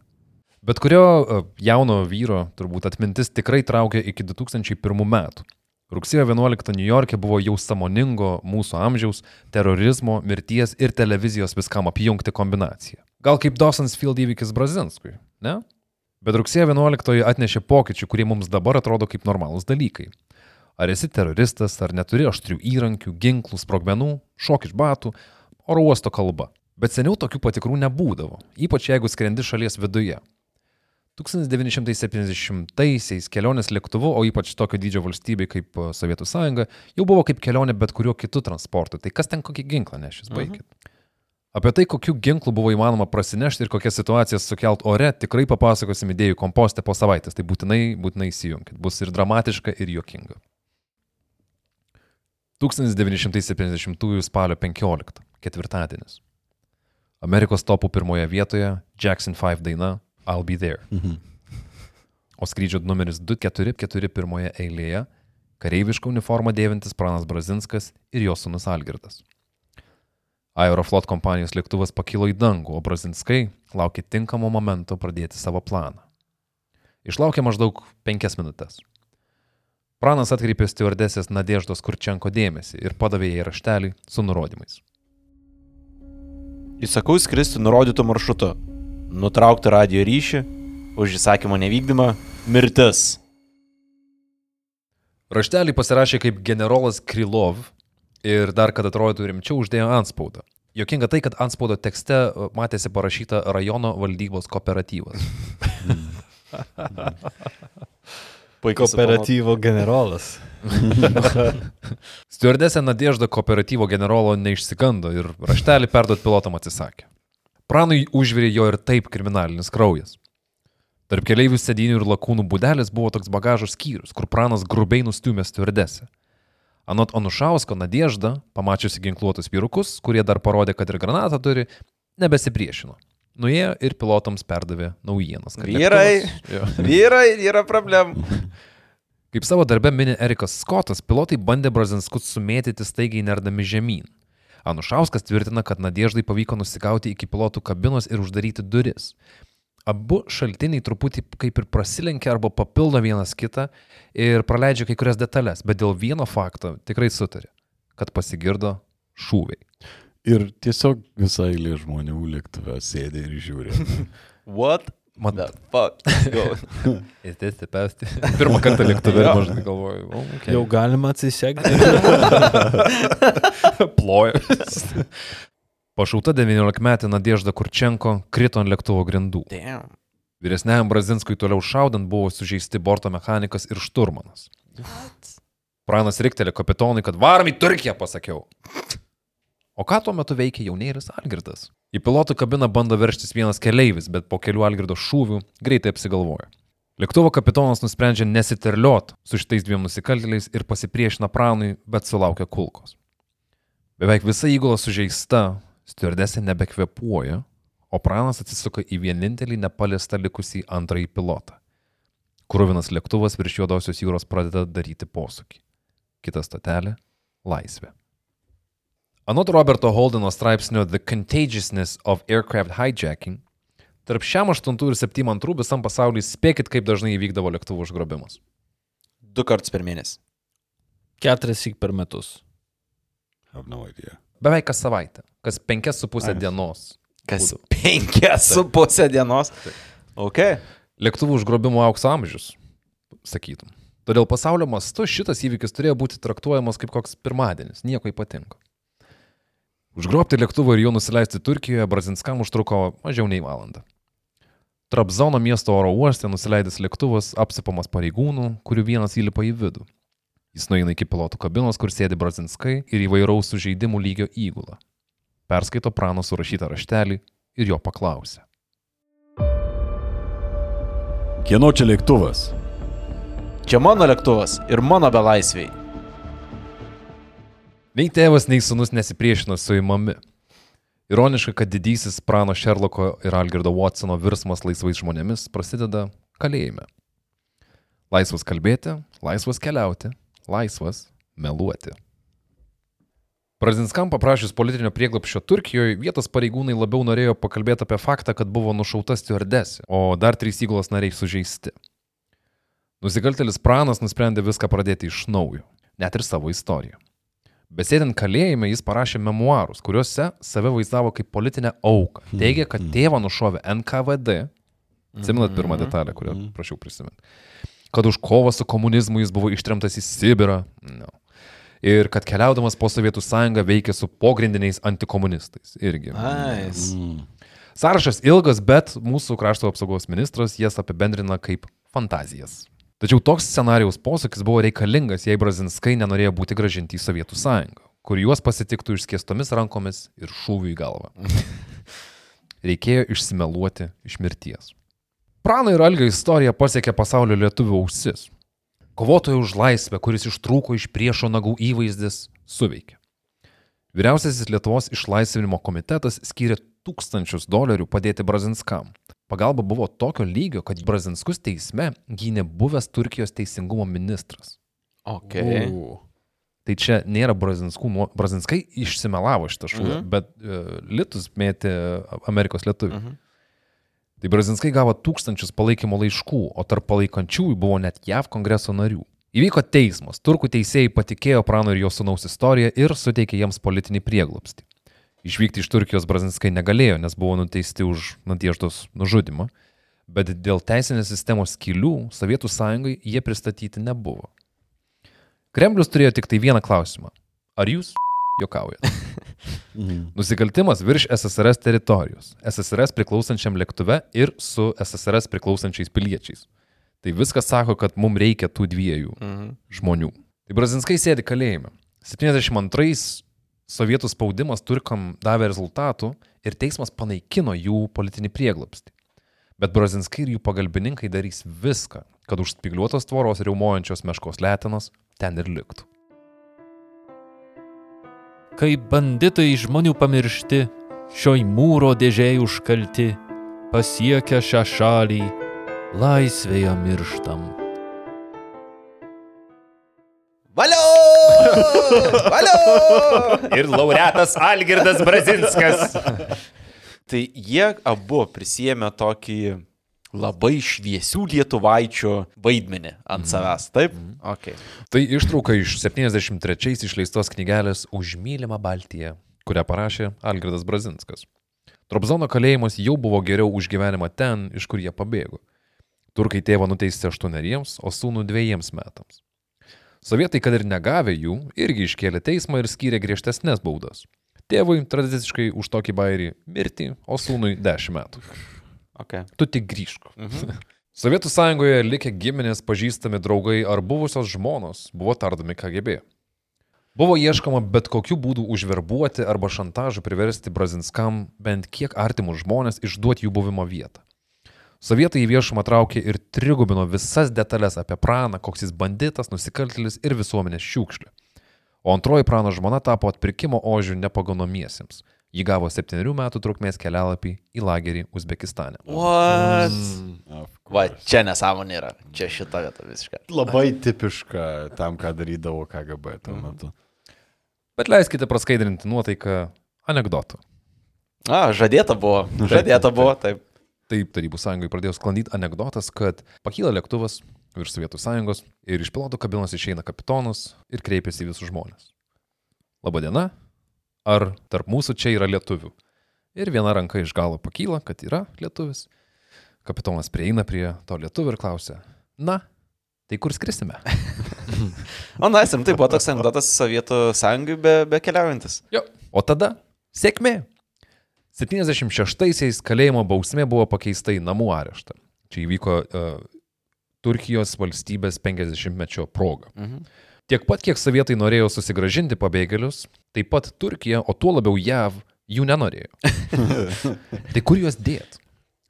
Bet kurio e, jauno vyro turbūt atmintis tikrai traukia iki 2001 metų. Rugsėjo 11 New York'e buvo jau samoningo mūsų amžiaus terorizmo, mirties ir televizijos viskam apjungti kombinacija. Gal kaip Dawson's Field įvykis Brazinskui, ne? Bet rugsėjo 11 atnešė pokyčių, kurie mums dabar atrodo kaip normalūs dalykai. Ar esi teroristas, ar neturi aštrių įrankių, ginklų, sprogmenų, šok iš batų, oro uosto kalba. Bet seniau tokių patikrų nebūdavo, ypač jeigu skrendi šalies viduje. 1970-aisiais kelionės lėktuvu, o ypač tokio dydžio valstybei kaip Sovietų sąjunga, jau buvo kaip kelionė bet kuriuo kitu transportu. Tai kas ten kokį ginklą nešis, baigit. Apie tai, kokiu ginklu buvo įmanoma prasinešti ir kokias situacijas sukelt ore, tikrai papasakosim idėjų kompostę po savaitės. Tai būtinai, būtinai įsijunkit. Bus ir dramatiška, ir juokinga. 1970 spalio 15, ketvirtadienis. Amerikos topų pirmoje vietoje Jackson 5 daina I'll Be There. O skrydžio numeris 244 pirmoje eilėje kareivišką uniformą dėvintis Pranas Brazinskas ir jo sunus Algirdas. Aeroflot kompanijos lėktuvas pakilo į dangų, o Brazinskai laukė tinkamo momento pradėti savo planą. Išlaukė maždaug penkias minutės. Pranas atkreipė stewardesės Nadeždos Kurčenko dėmesį ir padavė jai raštelį su nurodymais. Įsakau skristi nurodytų maršrutu. Nutraukti radio ryšį, už įsakymo nevykdymą - mirtis. Raštelį pasirašė kaip generolas Krylov ir dar, kad atrodytų rimčiau, uždėjo anspaudą. Jokinga tai, kad anspaudo tekste e, matėsi parašyta rajono valdybos kooperatyvas. Kooperatyvo generolas. Stewardesė Nadežda kooperatyvo generolo neišsigando ir raštelį perduot pilotam atsisakė. Pranui užvirė jo ir taip kriminalinis kraujas. Tarp keliaivių sėdinių ir lakūnų būdelis buvo toks bagažo skyrius, kur pranas grubiai nustumė stewardesę. Anot Anušausko Nadežda, pamačiusi ginkluotus vyrukus, kurie dar parodė, kad ir granatą turi, nebesipriešino. Nuėjo ir pilotams perdavė naujienas. Vyrai. Vyrai, yra problemų. Kaip savo darbę mini Erikas Skotas, pilotai bandė Brazinskus sumėtyti staigiai nerdami žemyn. Anušauskas tvirtina, kad Nadieždai pavyko nusigauti iki pilotų kabinos ir uždaryti duris. Abu šaltiniai truputį kaip ir prasilenkia arba papildo vienas kitą ir praleidžia kai kurias detalės, bet dėl vieno fakto tikrai sutarė, kad pasigirdo šūviai. Ir tiesiog visai eilė žmonių lėktuve sėdi ir žiūri. What Man the fuck? Go. įstėsti. Pirmą kartą lėktuve ir mažai galvoju, o, okay. Jau galima atsisekti. ploja. Pašauta 19 metė Nadiežda Kurčenko krito ant lėktuvo grindų. Damn. Vyresniajam Brazinskui toliau šaudant buvo sužeisti borto mechanikas ir šturmanas. Pranas riktelė kapitonui, kad varom į Turkiją, pasakiau. O ką tuo metu veikia jaunėlis Algirdas? Į pilotų kabiną bando verštis vienas keleivis, bet po kelių Algirdo šūvių greitai apsigalvoja. Lėktuvo kapitonas nusprendžia nesiterliot su šitais dviem nusikaltėliais ir pasipriešina Pranui, bet sulaukia kulkos. Beveik visa įgula sužeista, stewardesė nebekvepuoja, o Pranas atsisuka į vienintelį nepaliestą likusį antrąjį pilotą. Krūvinas lėktuvas virš Juodosios jūros pradeda daryti posūkį. Kita statelė - laisvė. Anot Roberto Holdeno straipsnio The Contagiousness of Aircraft Hijacking, Tarp šiam 8 ir 72 visam pasaulyje spėkit, kaip dažnai įvykdavo lėktuvų užgrobimas. Du kartus per mėnesį. Keturis įk per metus. Have no idea. Beveik kas savaitę, kas 5,5 Ai. dienos. Kas būdavo. penkias su pusė dienos. Ok. Lėktuvų užgrobimo aukso amžius, sakytum. Todėl pasaulio mastu šitas įvykis turėjo būti traktuojamas kaip koks pirmadienis, nieko ypatingo. Užgrobti lėktuvą ir jo nusileisti Turkijoje Brazinskam užtruko mažiau nei valandą. Trapzono miesto oro uoste nusileidęs lėktuvas apsipamas pareigūnų, kurių vienas įlipa į vidų. Jis nueina iki pilotų kabinos, kur sėdi Brazinskai ir įvairaus sužeidimų lygio įgula. Perskaito prano surašytą raštelį ir jo paklausia. Kieno čia lėktuvas? Čia mano lėktuvas ir mano belaisviai. Nei tėvas, nei sunus nesipriešino suimami. Ironiška, kad didysis prano Šerloko ir Algirdo Watsono virsmas laisvais žmonėmis prasideda kalėjime. Laisvas kalbėti, laisvas keliauti, laisvas meluoti. Brazinskam paprašius politinio prieglapščio Turkijoje, vietos pareigūnai labiau norėjo pakalbėti apie faktą, kad buvo nušauta stewardesė, o dar trys įgulos nariai sužeisti. Nusikaltelis pranas nusprendė viską pradėti iš naujo, net ir savo istoriją. Besėdint kalėjime jis parašė memoarus, kuriuose save vaizdavo kaip politinę auką. Teigia, kad tėvą nušovė NKVD. Atsimenat pirmą detalę, kurią prašiau prisiminti. Kad už kovą su komunizmu jis buvo ištremtas į Sibirą. No. Ir kad keliaudamas po Sovietų sąjungą veikė su pogrindiniais antikomunistais. Irgi. Nice. Sąrašas ilgas, bet mūsų krašto apsaugos ministras jas apibendrina kaip fantazijas. Tačiau toks scenarijaus posūkis buvo reikalingas, jei Brazinskai nenorėjo būti gražinti į Sovietų sąjungą, kur juos pasitiktų išskėstomis rankomis ir šūvių į galvą. Reikėjo išsimeluoti iš mirties. Prano ir Algio istorija pasiekė pasaulio lietuvių ausis. Kovotojų už laisvę, kuris ištrūko iš priešo nagų įvaizdis, suveikė. Vyriausiasis Lietuvos išlaisvinimo komitetas skyrė tūkstančius dolerių padėti Brazinskam. Pagalba buvo tokio lygio, kad Brazinskus teisme gynė buvęs Turkijos teisingumo ministras. Ok. U. Tai čia nėra Brazinskai išsimelavo šitą šūvį, Mhm. mhm. bet uh, Litus mėtė Amerikos lietuvių. Mhm. Tai Brazinskai gavo tūkstančius palaikymo laiškų, o tarp palaikančiųjų buvo net JAV kongreso narių. Įvyko teismas, turkų teisėjai patikėjo Prano ir jo sunaus istoriją ir suteikė jiems politinį prieglobstį. Išvykti iš Turkijos Brazinskai negalėjo, nes buvo nuteisti už Nadieždos nužudimą, bet dėl teisinės sistemos skilių Sovietų sąjungai jie pristatyti nebuvo. Kremlius turėjo tik tai vieną klausimą. Ar jūs juokaujate? Nusikaltimas virš SSRS teritorijos, SSRS priklausančiam lėktuve ir su SSRS priklausančiais piliečiais. Tai viskas sako, kad mums reikia tų dviejų Mhm. žmonių. Tai Brazinskai sėdi kalėjime. 72 sovietų spaudimas turkam davė rezultatų ir teismas panaikino jų politinį prieglapstį. Bet Brazinskai ir jų pagalbininkai darys viską, kad už spigliuotos tvoros riaumojančios meškos letinos ten ir liktų. Kai banditai žmonių pamiršti, šioj mūro dėžiai užkalti, pasiekę šią šalį, laisvėje mirštam. Valio! Valio! Ir laureatas Algirdas Brazinskas. Tai jie abu prisėmė tokį labai šviesių lietuvaičių vaidmenį ant savęs, taip? Okay. Tai ištrauka iš 73 išleistos knygelės Už mylimą Baltiją, kurią parašė Algirdas Brazinskas. Trobzono kalėjimas jau buvo geriau už gyvenimą ten, iš kur jie pabėgo. Turkai tėvą nuteisti aštuoneriems, o sūnų dviejiems metams. Sovietai, kad ir negavę jų, irgi iškėlė teismą ir skyrė griežtesnės baudas. Tėvui tradiciškai už tokį bairį mirti, o sūnui 10 metų. Okay. Tu tik grįžk. Sovietų sąjungoje likę giminės, pažįstami draugai ar buvusios žmonos buvo tardomi KGB. Buvo ieškoma bet kokiu būdu užverbuoti arba šantažu priversti Brazinskam bent kiek artimus žmonės išduoti jų buvimo vietą. Sovietai į viešumą traukė ir trigubino visas detalės apie praną, koks jis banditas, nusikaltėlis ir visuomenės šiukšlė. O antroji prano žmona tapo atpirkimo ožių nepaganomiesiems. Ji gavo septyniarių metų trukmės kelialapį į lagerį Uzbekistane. What? Mm. Va, čia nesąmonė yra. Čia šita vieta visiškai. Labai tipiška tam, ką darydavo KGB tuo metu. Bet leiskite praskaidrinti nuotaiką anegdotų. A, žadėta buvo. Žadėta buvo, taip. Taip, Tarybų sąjungai pradėjo sklandyti anegdotas, kad pakyla lėktuvas virš Sovietų sąjungos ir iš piloto kabinos išeina kapitonas ir kreipiasi į visus žmonės. Labadiena, ar tarp mūsų čia yra lietuvių? Ir viena ranka iš galo pakyla, kad yra lietuvis. Kapitonas prieina prie to lietuvio ir klausia, na, tai kur skrisime? O, na, esim, tai buvo toks anegdotas Sovietų sąjungai be, be keliaujantis. Jo. O tada sėkmė. 76-aisiais kalėjimo bausmė buvo pakeista į namų areštą. Čia įvyko uh, Turkijos valstybės 50-mečio proga. Mhm. Tiek pat, kiek sovietai norėjo susigražinti pabėgėlius, taip pat Turkija, o tuo labiau JAV, jų nenorėjo. tai kur juos dėt?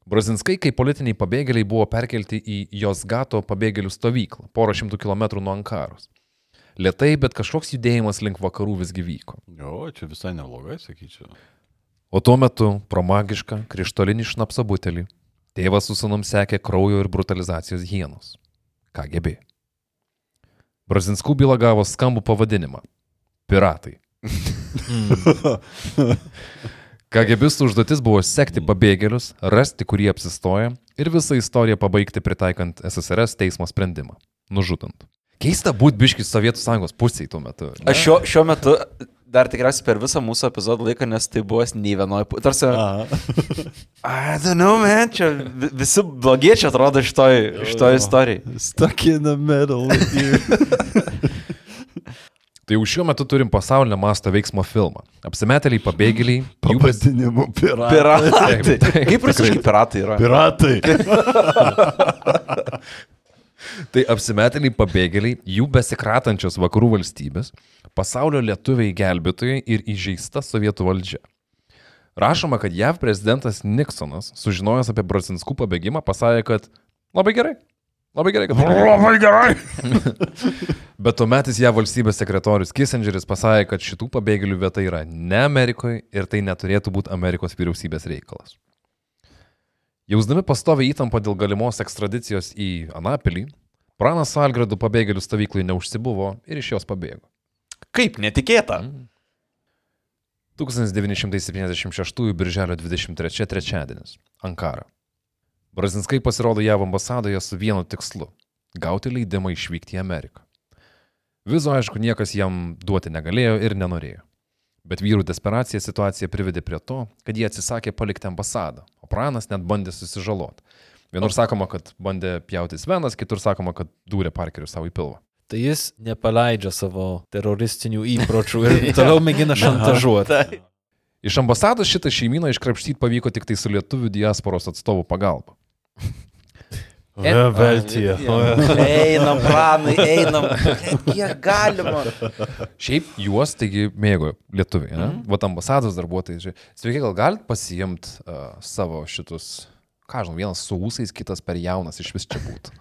Brazinskai kaip politiniai pabėgėliai buvo perkelti į Josgato pabėgėlių stovyklą, porą šimtų kilometrų nuo Ankaros. Lietai, bet kažkoks judėjimas link vakarų visgi vyko. Jo, čia visai neblogai, sakyčiau. O tuo metu pro magišką krištolinį šnapso butelį tėvas su sunum sekė kraujo ir brutalizacijos hienos. KGB. Brazinskų byla gavo skambų pavadinimą - Piratai. KGBistų užduotis buvo sekti pabėgėlius, rasti, kur jie apsistoja ir visą istoriją pabaigti pritaikant SSRS teismo sprendimą - nužudant. Keista būti biški Sovietų sąjungos pusėje tuo metu. ne? Aš šiuo, šiuo metu dar tikriausiai per visą mūsų epizodą laiką, nes tai buvo nei vienoje pusėje. Tarsi. I don't know, man, čia vi- visi blogiečiai atrodo šitoj, šitoj istorijai. Stuck in the middle with you. Tai jau šiuo metu turim pasaulinio masto veiksmo filmą. Apsimetėliai pabėgėliai. Pavadinimu piratai. Piratai. Taip, taip, Kaip rusiškai piratai yra? Piratai. Tai apsimetėliai pabėgėliai, jų besikratančios vakarų valstybės, pasaulio lietuviai gelbėtojai ir įžeista sovietų valdžia. Rašoma, kad JAV prezidentas Nixonas, sužinojęs apie Brazinskų pabėgimą, pasakė, kad labai gerai. Labai gerai, kad. Labai gerai. Bet tuometis JAV valstybės sekretorius Kissingeris pasakė, kad šitų pabėgėlių vieta yra ne Amerikoje ir tai neturėtų būti Amerikos vyriausybės reikalas. Jausdami pastovę įtampą dėl galimos ekstradicijos į Anapilį, Pranas Algradų pabėgėlių stovyklai neužsibuvo ir iš jos pabėgo. Kaip netikėta. 1976 birželio 23 trečiadienis - Ankara. Brazinskai pasirodo JAV ambasadoje su vienu tikslu - gauti leidimą išvykti į Ameriką. Vizo, aišku, niekas jam duoti negalėjo ir nenorėjo. Bet vyrų desperacija situaciją privedė prie to, kad jie atsisakė palikti ambasadą, o pranas net bandė susižaloti. Vienur sakoma, kad bandė pjautis venas, kitur sakoma, kad dūrė parkerių savo į pilvą. Tai jis nepaleidžia savo teroristinių įpročių ir toliau mėgina šantažuoti. Iš ambasados šitą šeimyną iškrapštyti pavyko tik tai su lietuvių diasporos atstovų pagalba. Veltija. Einam, pranai, einam. Kiek galima. Šiaip juos, taigi, mėgo lietuviai, ne? Mm. Vat ambasados darbuotojai. Sveiki, gal galit pasiimti uh, savo šitus, ką žinau, vienas su ūsais, kitas per jaunas iš vis čia būtų.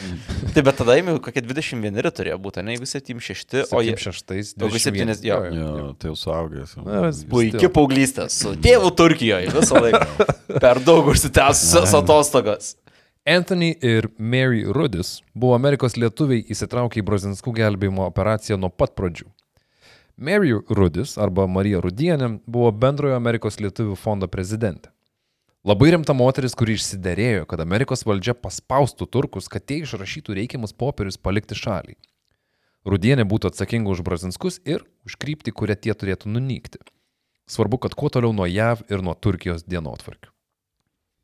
Tai bet tada jau kokie 21 turėjo būti, ne jeigu 76, o jie... 76, Jeigu 70, jo. Jo, tai jau suaugęs. jau. Na, vis- Puikia paauglystė su tėvu Turkijoje visą laiką. Per daug užsitęsusios atostogos. Anthony ir Mary Rudis buvo Amerikos lietuviai įsitraukę į Brazinskų gelbėjimo operaciją nuo pat pradžių. Mary Rudis arba Marija Rudienė buvo bendrojo Amerikos lietuvių fondo prezidentė. Labai rimta moteris, kuri išsiderėjo, kad Amerikos valdžia paspaustų turkus, kad tie išrašytų reikiamus popierius palikti šalį. Rudienė būtų atsakinga už Brazinskus ir už kryptį, kurią tie turėtų nunykti. Svarbu, kad kuo toliau nuo JAV ir nuo Turkijos dienotvarkių.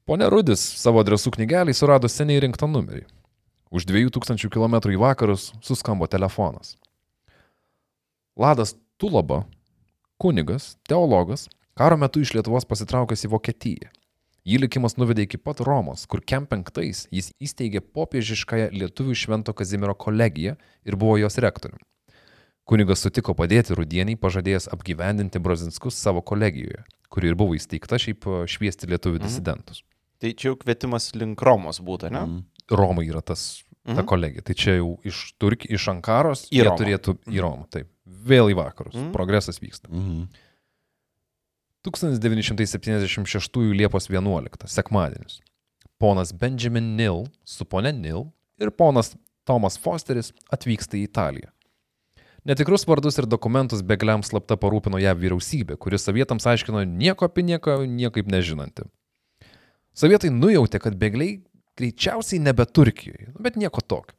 Pone Rudis savo adresų knygelį surado seniai rinktą numerį. Už 2000 km į vakarus suskambo telefonas. Ladas Tulaba, kunigas, teologas, karo metu iš Lietuvos pasitraukęs į Vokietiją. Jį likimas nuvedė iki pat Romos, kur kem penktais jis įsteigė popiežiškąją Lietuvių Švento Kazimiero kolegiją ir buvo jos rektoriumi. Kunigas sutiko padėti Rudieniai, pažadėjęs apgyvendinti Brazinskus savo kolegijoje, kuri ir buvo įsteigta šiaip e, šviesti lietuvių disidentus. Tai čia jau kvietimas link Romos būtų, ne? Mm. Roma yra tas, ta Mhm. kolegija. Tai čia jau iš, Turki, iš Ankaros Į jie Romą. turėtų į Romą. Taip, vėl į vakarus. Mhm. Progresas vyksta. Mhm. 1976 Liepos 11, sekmadienis. Ponas Benjamin Nil su pone Nil ir ponas Tomas Fosteris atvyksta į Italiją. Netikrus vardus ir dokumentus begliams slapta parūpino ją vyriausybė, kuris sovietams aiškino nieko apie nieką, niekaip nežinanti. Sovietai nujautė, kad bėgliai greičiausiai nebe Turkijoje, nu, bet nieko tokio.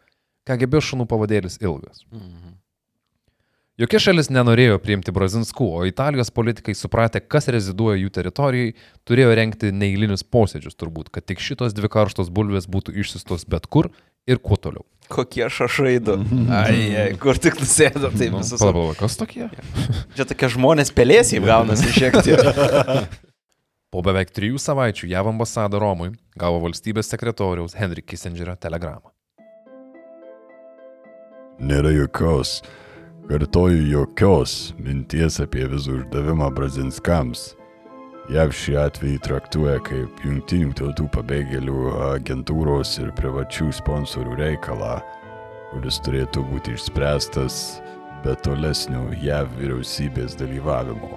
KGB šunų pavadėlis ilgas. Jokia šalis nenorėjo priimti Brazinskų, o Italijos politikai supratę, kas reziduoja jų teritorijai, turėjo renkti neįlinius posėdžius turbūt, kad tik šitos dvi karštos bulvės būtų išsistos bet kur ir kuo toliau. Kokie šašai du. Ai, ai, kur tik nusėdo, tai visus. Palauk, kas tokie? Čia tokie žmonės pelėsiai gaunasi šiek tiek. Po beveik trijų savaičių JAV ambasada Romui gavo valstybės sekretoriaus Henry Kissingerio telegramą. Nėra jokios, kartoju, jokios minties apie vizų uždavimą Brazinskams. JAV šį atvejį traktuoja kaip jungtinių tautų pabėgėlių agentūros ir privačių sponsorių reikalą, kuris turėtų būti išspręstas be tolesnio JAV vyriausybės dalyvavimo.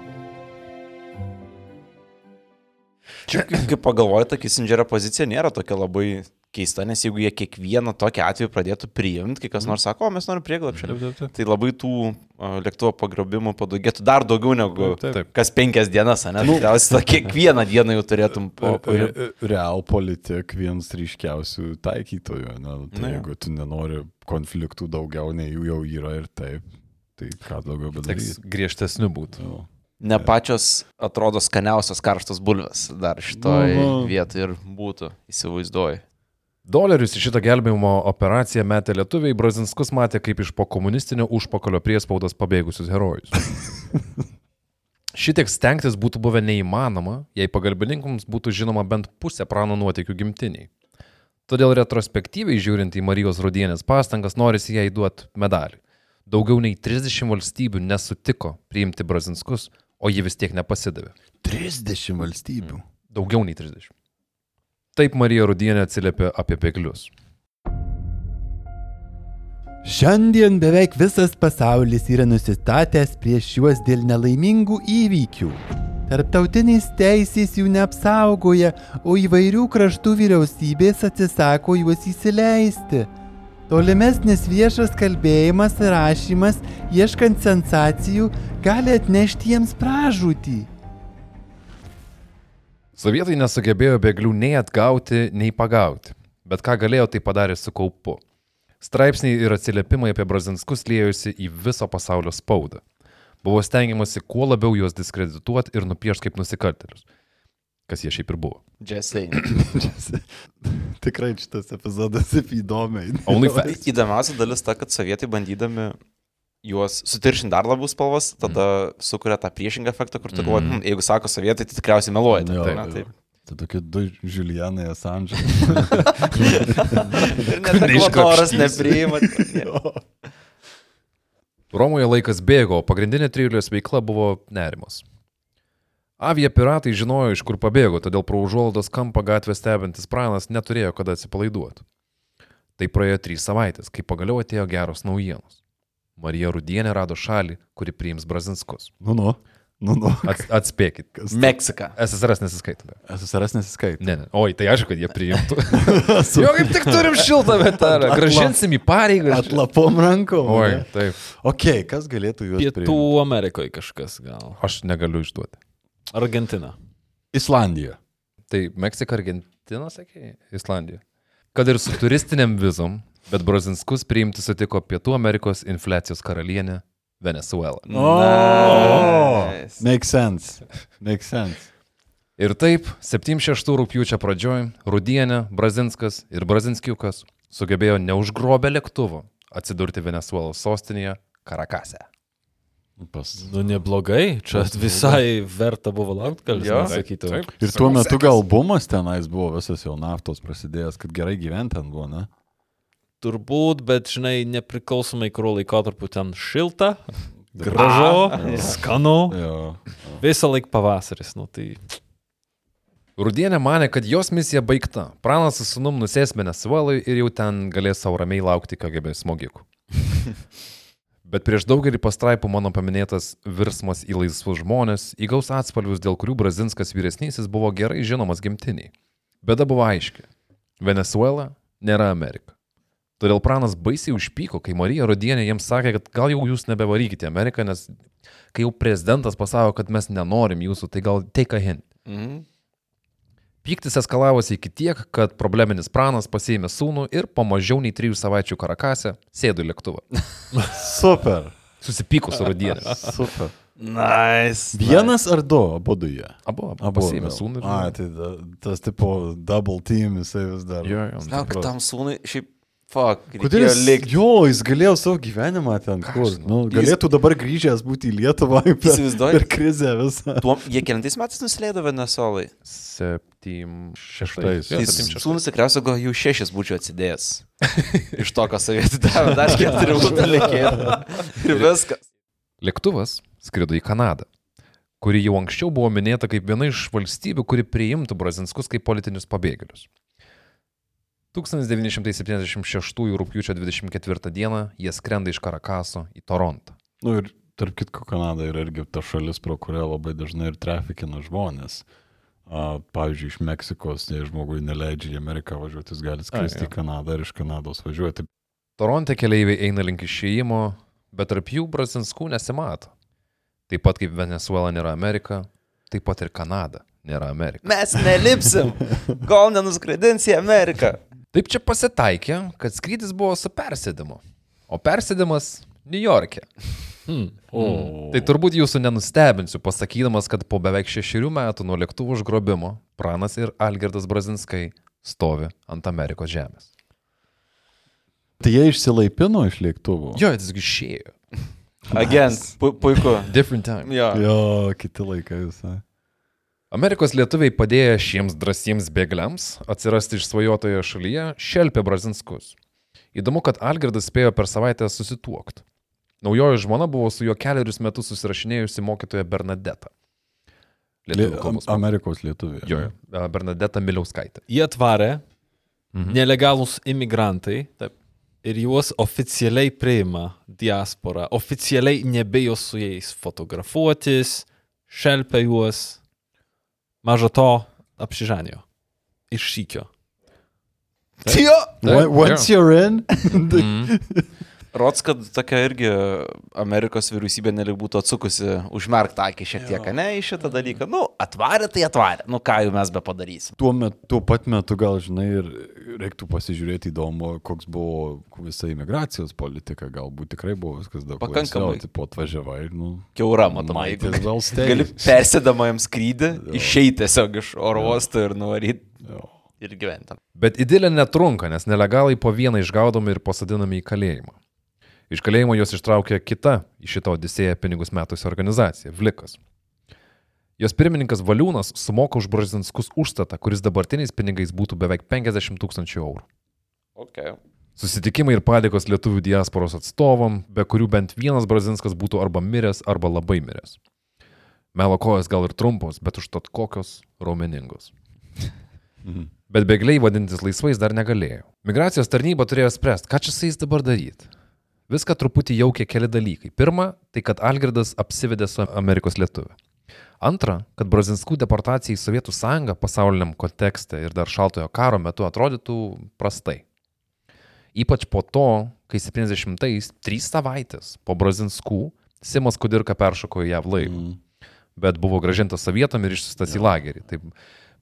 Čia, kai pagalvoju, ta Kissingerio pozicija nėra tokia labai keista, nes jeigu jie kiekvieną tokį atvejį pradėtų priimti, kai kas nors sako, o mes norim prieglapšio, tai labai tų lėktuvo pagrobimų padaugėtų dar daugiau negu Taip. kas penkias dienas, ne? Tikriausiai tą kiekvieną dieną jau turėtum po... po- Real politik vienas ryškiausių taikytojų. Na, tai Na jeigu tu nenori konfliktų daugiau, nei jų jau yra ir taip, tai ką daugiau bedaryti. griežtesnių būtų. Nu. Ne pačios atrodo skaniausios karštos bulvės dar šitoj Nu, nu. vietoje ir būtų, įsivaizduoju. Dolerius į šitą gelbėjimo operaciją metė lietuviai, Brazinskus matė kaip iš po komunistinio užpakalio priespaudos pabėgusius herojus. Šitiek stengtis būtų buvę neįmanoma, jei pagalbininkams būtų žinoma bent pusė prano nuotykių gimtiniai. Todėl retrospektyviai žiūrint į Marijos Rudienės pastangas, norisi jai duoti medalį. Daugiau nei 30 valstybių nesutiko priimti Brazinskus, o ji vis tiek nepasidavė. 30 valstybių. Daugiau nei 30. Taip Marija Rudienė atsiliepė apie bėglius. Šiandien beveik visas pasaulis yra nusistatęs prieš juos dėl nelaimingų įvykių. Tarptautinės teisės jų neapsaugoja, o įvairių kraštų vyriausybės atsisako juos įsileisti. Tolimesnis viešas kalbėjimas ir rašymas, ieškant sensacijų, gali atnešti jiems pražūtį. Sovietai nesugebėjo bėglių nei atgauti, nei pagauti. Bet ką galėjo, tai padarė su kaupu. Straipsniai ir atsiliepimai apie Brazinskus liejosi į viso pasaulio spaudą. Buvo stengiamasi kuo labiau juos diskredituoti ir nupiešti kaip nusikaltelius. Kas jie šiaip ir buvo. Jessai. Tikrai šitas epizodas įdomiai. Įdomiausia dalis ta, kad sovietai bandydami juos sutiršinti dar labiau spalvas, tada sukuria tą priešingą efektą, kur tu galvoji, mm. jeigu sako sovietai, tai tikriausiai meluoja. Jo, Tai, na, taip. Tai tokie du Julianai Assange. Ir net Neiškrapštysi. nepriima. Romoje laikas bėgo, o pagrindinė trilijos veikla buvo nerimas. Avia piratai žinojo, iš kur pabėgo, todėl pro užuolaidos kampą gatvę stebintis pranas neturėjo kada atsipalaiduoti. Tai praėjo trys savaitės, kai pagaliau atėjo geros naujienos. Marija Rudienė rado šalį, kuri priims Brazinskus. Nu, nu. Nu, nu. Ats, atspėkit. Kas? Meksika. SSRS nesiskaitome. SSRS nesiskaito. Ne, ne. Oi, tai aišku, kad jie priimtų. jo, kaip tik turim šiltą vietelę. Gražinsim į pareigą. Atlapom rankom. Oi, ne? taip. Ok, kas galėtų juos Pietų Amerikoje kažkas gal. Aš negaliu išduoti. Argentina. Islandija. Tai Meksika, Argentina, sakė, Islandija. Kad ir su turistiniam vizom, bet Brazinskus priimti sutiko Pietų Amerikos infliacijos karalienė Venezuela. Nice. Make sense. Make sense. Ir taip, 76 rūpjūčio pradžioj Rudienė, Brazinskas ir Brazinskiukas sugebėjo neužgrobę lėktuvo atsidurti Venezuelos sostinėje Karakase. Pas... Nu, neblogai. Čia visai verta buvo laukti, gal Jo. sakytų. Ir tuo metu gal bumas tenais buvo visas jau naftos prasidėjęs, kad gerai gyventi ten buvo, ne? Turbūt, bet žinai, nepriklausomai kurio laikotarpiu ten šilta, gražu, skanu, Jo. visą laiką pavasaris. Nu, tai Rudienė mane, kad jos misija baigta. Pranas su sunum nusės Venezuelai ir jau ten galės savo ramiai laukti KGB smogikų. Bet prieš daugelį pastraipų mano paminėtas virsmas į laisvus žmonės įgaus atspalvius, dėl kurių Brazinskas vyresnysis buvo gerai žinomas gimtiniai. Bėda buvo aiški. Venezuela nėra Amerika. Todėl pranas baisiai užpyko, kai Marija Rudienė jiems sakė, kad gal jau jūs nebevarykite Ameriką, nes kai jau prezidentas pasako, kad mes nenorim jūsų, tai gal take a hint. Mhm. Pyktis eskalavosi iki tiek, kad probleminis pranas pasiėmė sūnų ir po mažiau nei trijų savaičių karakase sėdo į lėktuvą. Super. Susipyko su rudienė. Super. Nice. Vienas ar du, abu du jie. Abu, abu Abu pasiėmė vėl. sūnų ir... A, tai tas tipo double team, jisai vis dar. Jo, jo. Gal tam sūnui, šiaip, fuck, Kodėl jis likti. Jo, jis galėjo savo gyvenimą ten kur. Nu, galėtų dabar grįžęs būti į Lietuvą per, Įsivaizduoji? per krizę visą. Tuo, jie kelintais metais nusileido Venezuelai. Septym Šeštais. Tai sūnus tikriausiai gal jų šešis būčiau atsidėjęs. Iš to, ką sovietų davė, dar keturi būtų likėję. Ir viskas. Lėktuvas skrido į Kanadą, kuri jau anksčiau buvo minėta kaip viena iš valstybių, kuri priimtų brazinskus kaip politinius pabėgėlius. 1976 rūpiučio 24 dieną jie skrenda iš Karakaso į Torontą. Nu ir tarp kitko, Kanada yra irgi ta šalis, pro kurią labai dažnai ir trafikina žmonės. A, pavyzdžiui, iš Meksikos, jei žmogui neleidžia į Ameriką važiuoti, jis gali skristi jo. į Kanadą ir iš Kanados važiuoti. Toronte keleiviai eina link išėjimo, bet tarp jų brazinskų nesimato. Taip pat kaip Venezuela nėra Amerika, taip pat ir Kanada nėra Amerika. Mes nelipsim, kol nenuskraidins į Ameriką. Taip čia pasitaikė, kad skrydis buvo su persėdimu, o persėdimas New York'e. Hmm. O. Tai turbūt jūsų nenustebinsiu, pasakydamas, kad po beveik šešerių metų nuo lėktuvų užgrobimo Pranas ir Algirdas Brazinskai stovi ant Amerikos žemės. Tai jie išsilaipino iš lėktuvų. Jo, jis išėjo. Agent, pu puiku. Different time. Jo. Jo, kiti laikai visai. Amerikos lietuviai padėję šiems drąsiems bėgliams atsirasti išsvajotoje šalyje šelpė Brazinskus. Įdomu, kad Algirdas spėjo per savaitę susituokti. Naujoji žmona buvo su juo keliarius metus susirašinėjusi mokytoja Bernadeta. Lietuvių mokytoja. Amerikos lietuviai. Jo, jo. Bernadeta Miliauskaitė. Jie atvarė Mhm. nelegalus imigrantai. Taip. Ir juos oficialiai priima diaspora. Oficialiai nebejo su jais fotografuotis, šelpia juos. Maža to, apsižanėjo. Iš šykio. Jo. Wa- Once you're in, Mhm. Rods, kad tokia irgi Amerikos vyriausybė nelik būtų atsukusi užmerktą akį šiek tiek, ne, į šitą dalyką. Nu, atvarė, tai atvarė. Nu, ką jau mes be padarysim. tuo, met, tuo pat metu gal, žinai, ir reiktų pasižiūrėti įdomu, koks buvo visa imigracijos politika. Galbūt tikrai buvo viskas daug Pakankamai. laisviau, Tipo atvažiavai ir, nu, Keura, matomai. Gali persėdama jam skrydį, išeiti tiesiog iš oro uosto ir nuvaryti ir gyventi. Bet idilė netrunka, nes nelegalai po vieną išgaudomi ir pasadinami į kalėjimą. Iš kalėjimo juos ištraukė kita į šitą odisėją pinigus metusi organizacija - Vlikas. Jos pirmininkas Valiūnas sumoka už brazinskus užstatą, kuris dabartiniais pinigais būtų beveik 50 tūkstančių eurų. Okay. Susitikimai ir padėkos lietuvių diasporos atstovam, be kurių bent vienas brazinskas būtų arba miręs, arba labai miręs. Melo kojas gal ir trumpos, bet užtat kokios raumeningos. Bet bėgliai vadintis laisvais dar negalėjo. Migracijos tarnyba turėjo spręsti, ką čia su jais dabar daryti. Viską truputį jaukė keli dalykai. Pirma, tai kad Algirdas apsivedė su Amerikos lietuvė. Antra, kad brazinskų deportacija į Sovietų sąjungą pasauliniam kontekste ir dar šaltojo karo metu atrodytų prastai. Ypač po to, kai 70-ais, trys savaitės po brazinskų, Simas Kudirka peršoko į JAV laivą Mm. bet buvo gražintas sovietam ir išsiustas į lagerį. Taip,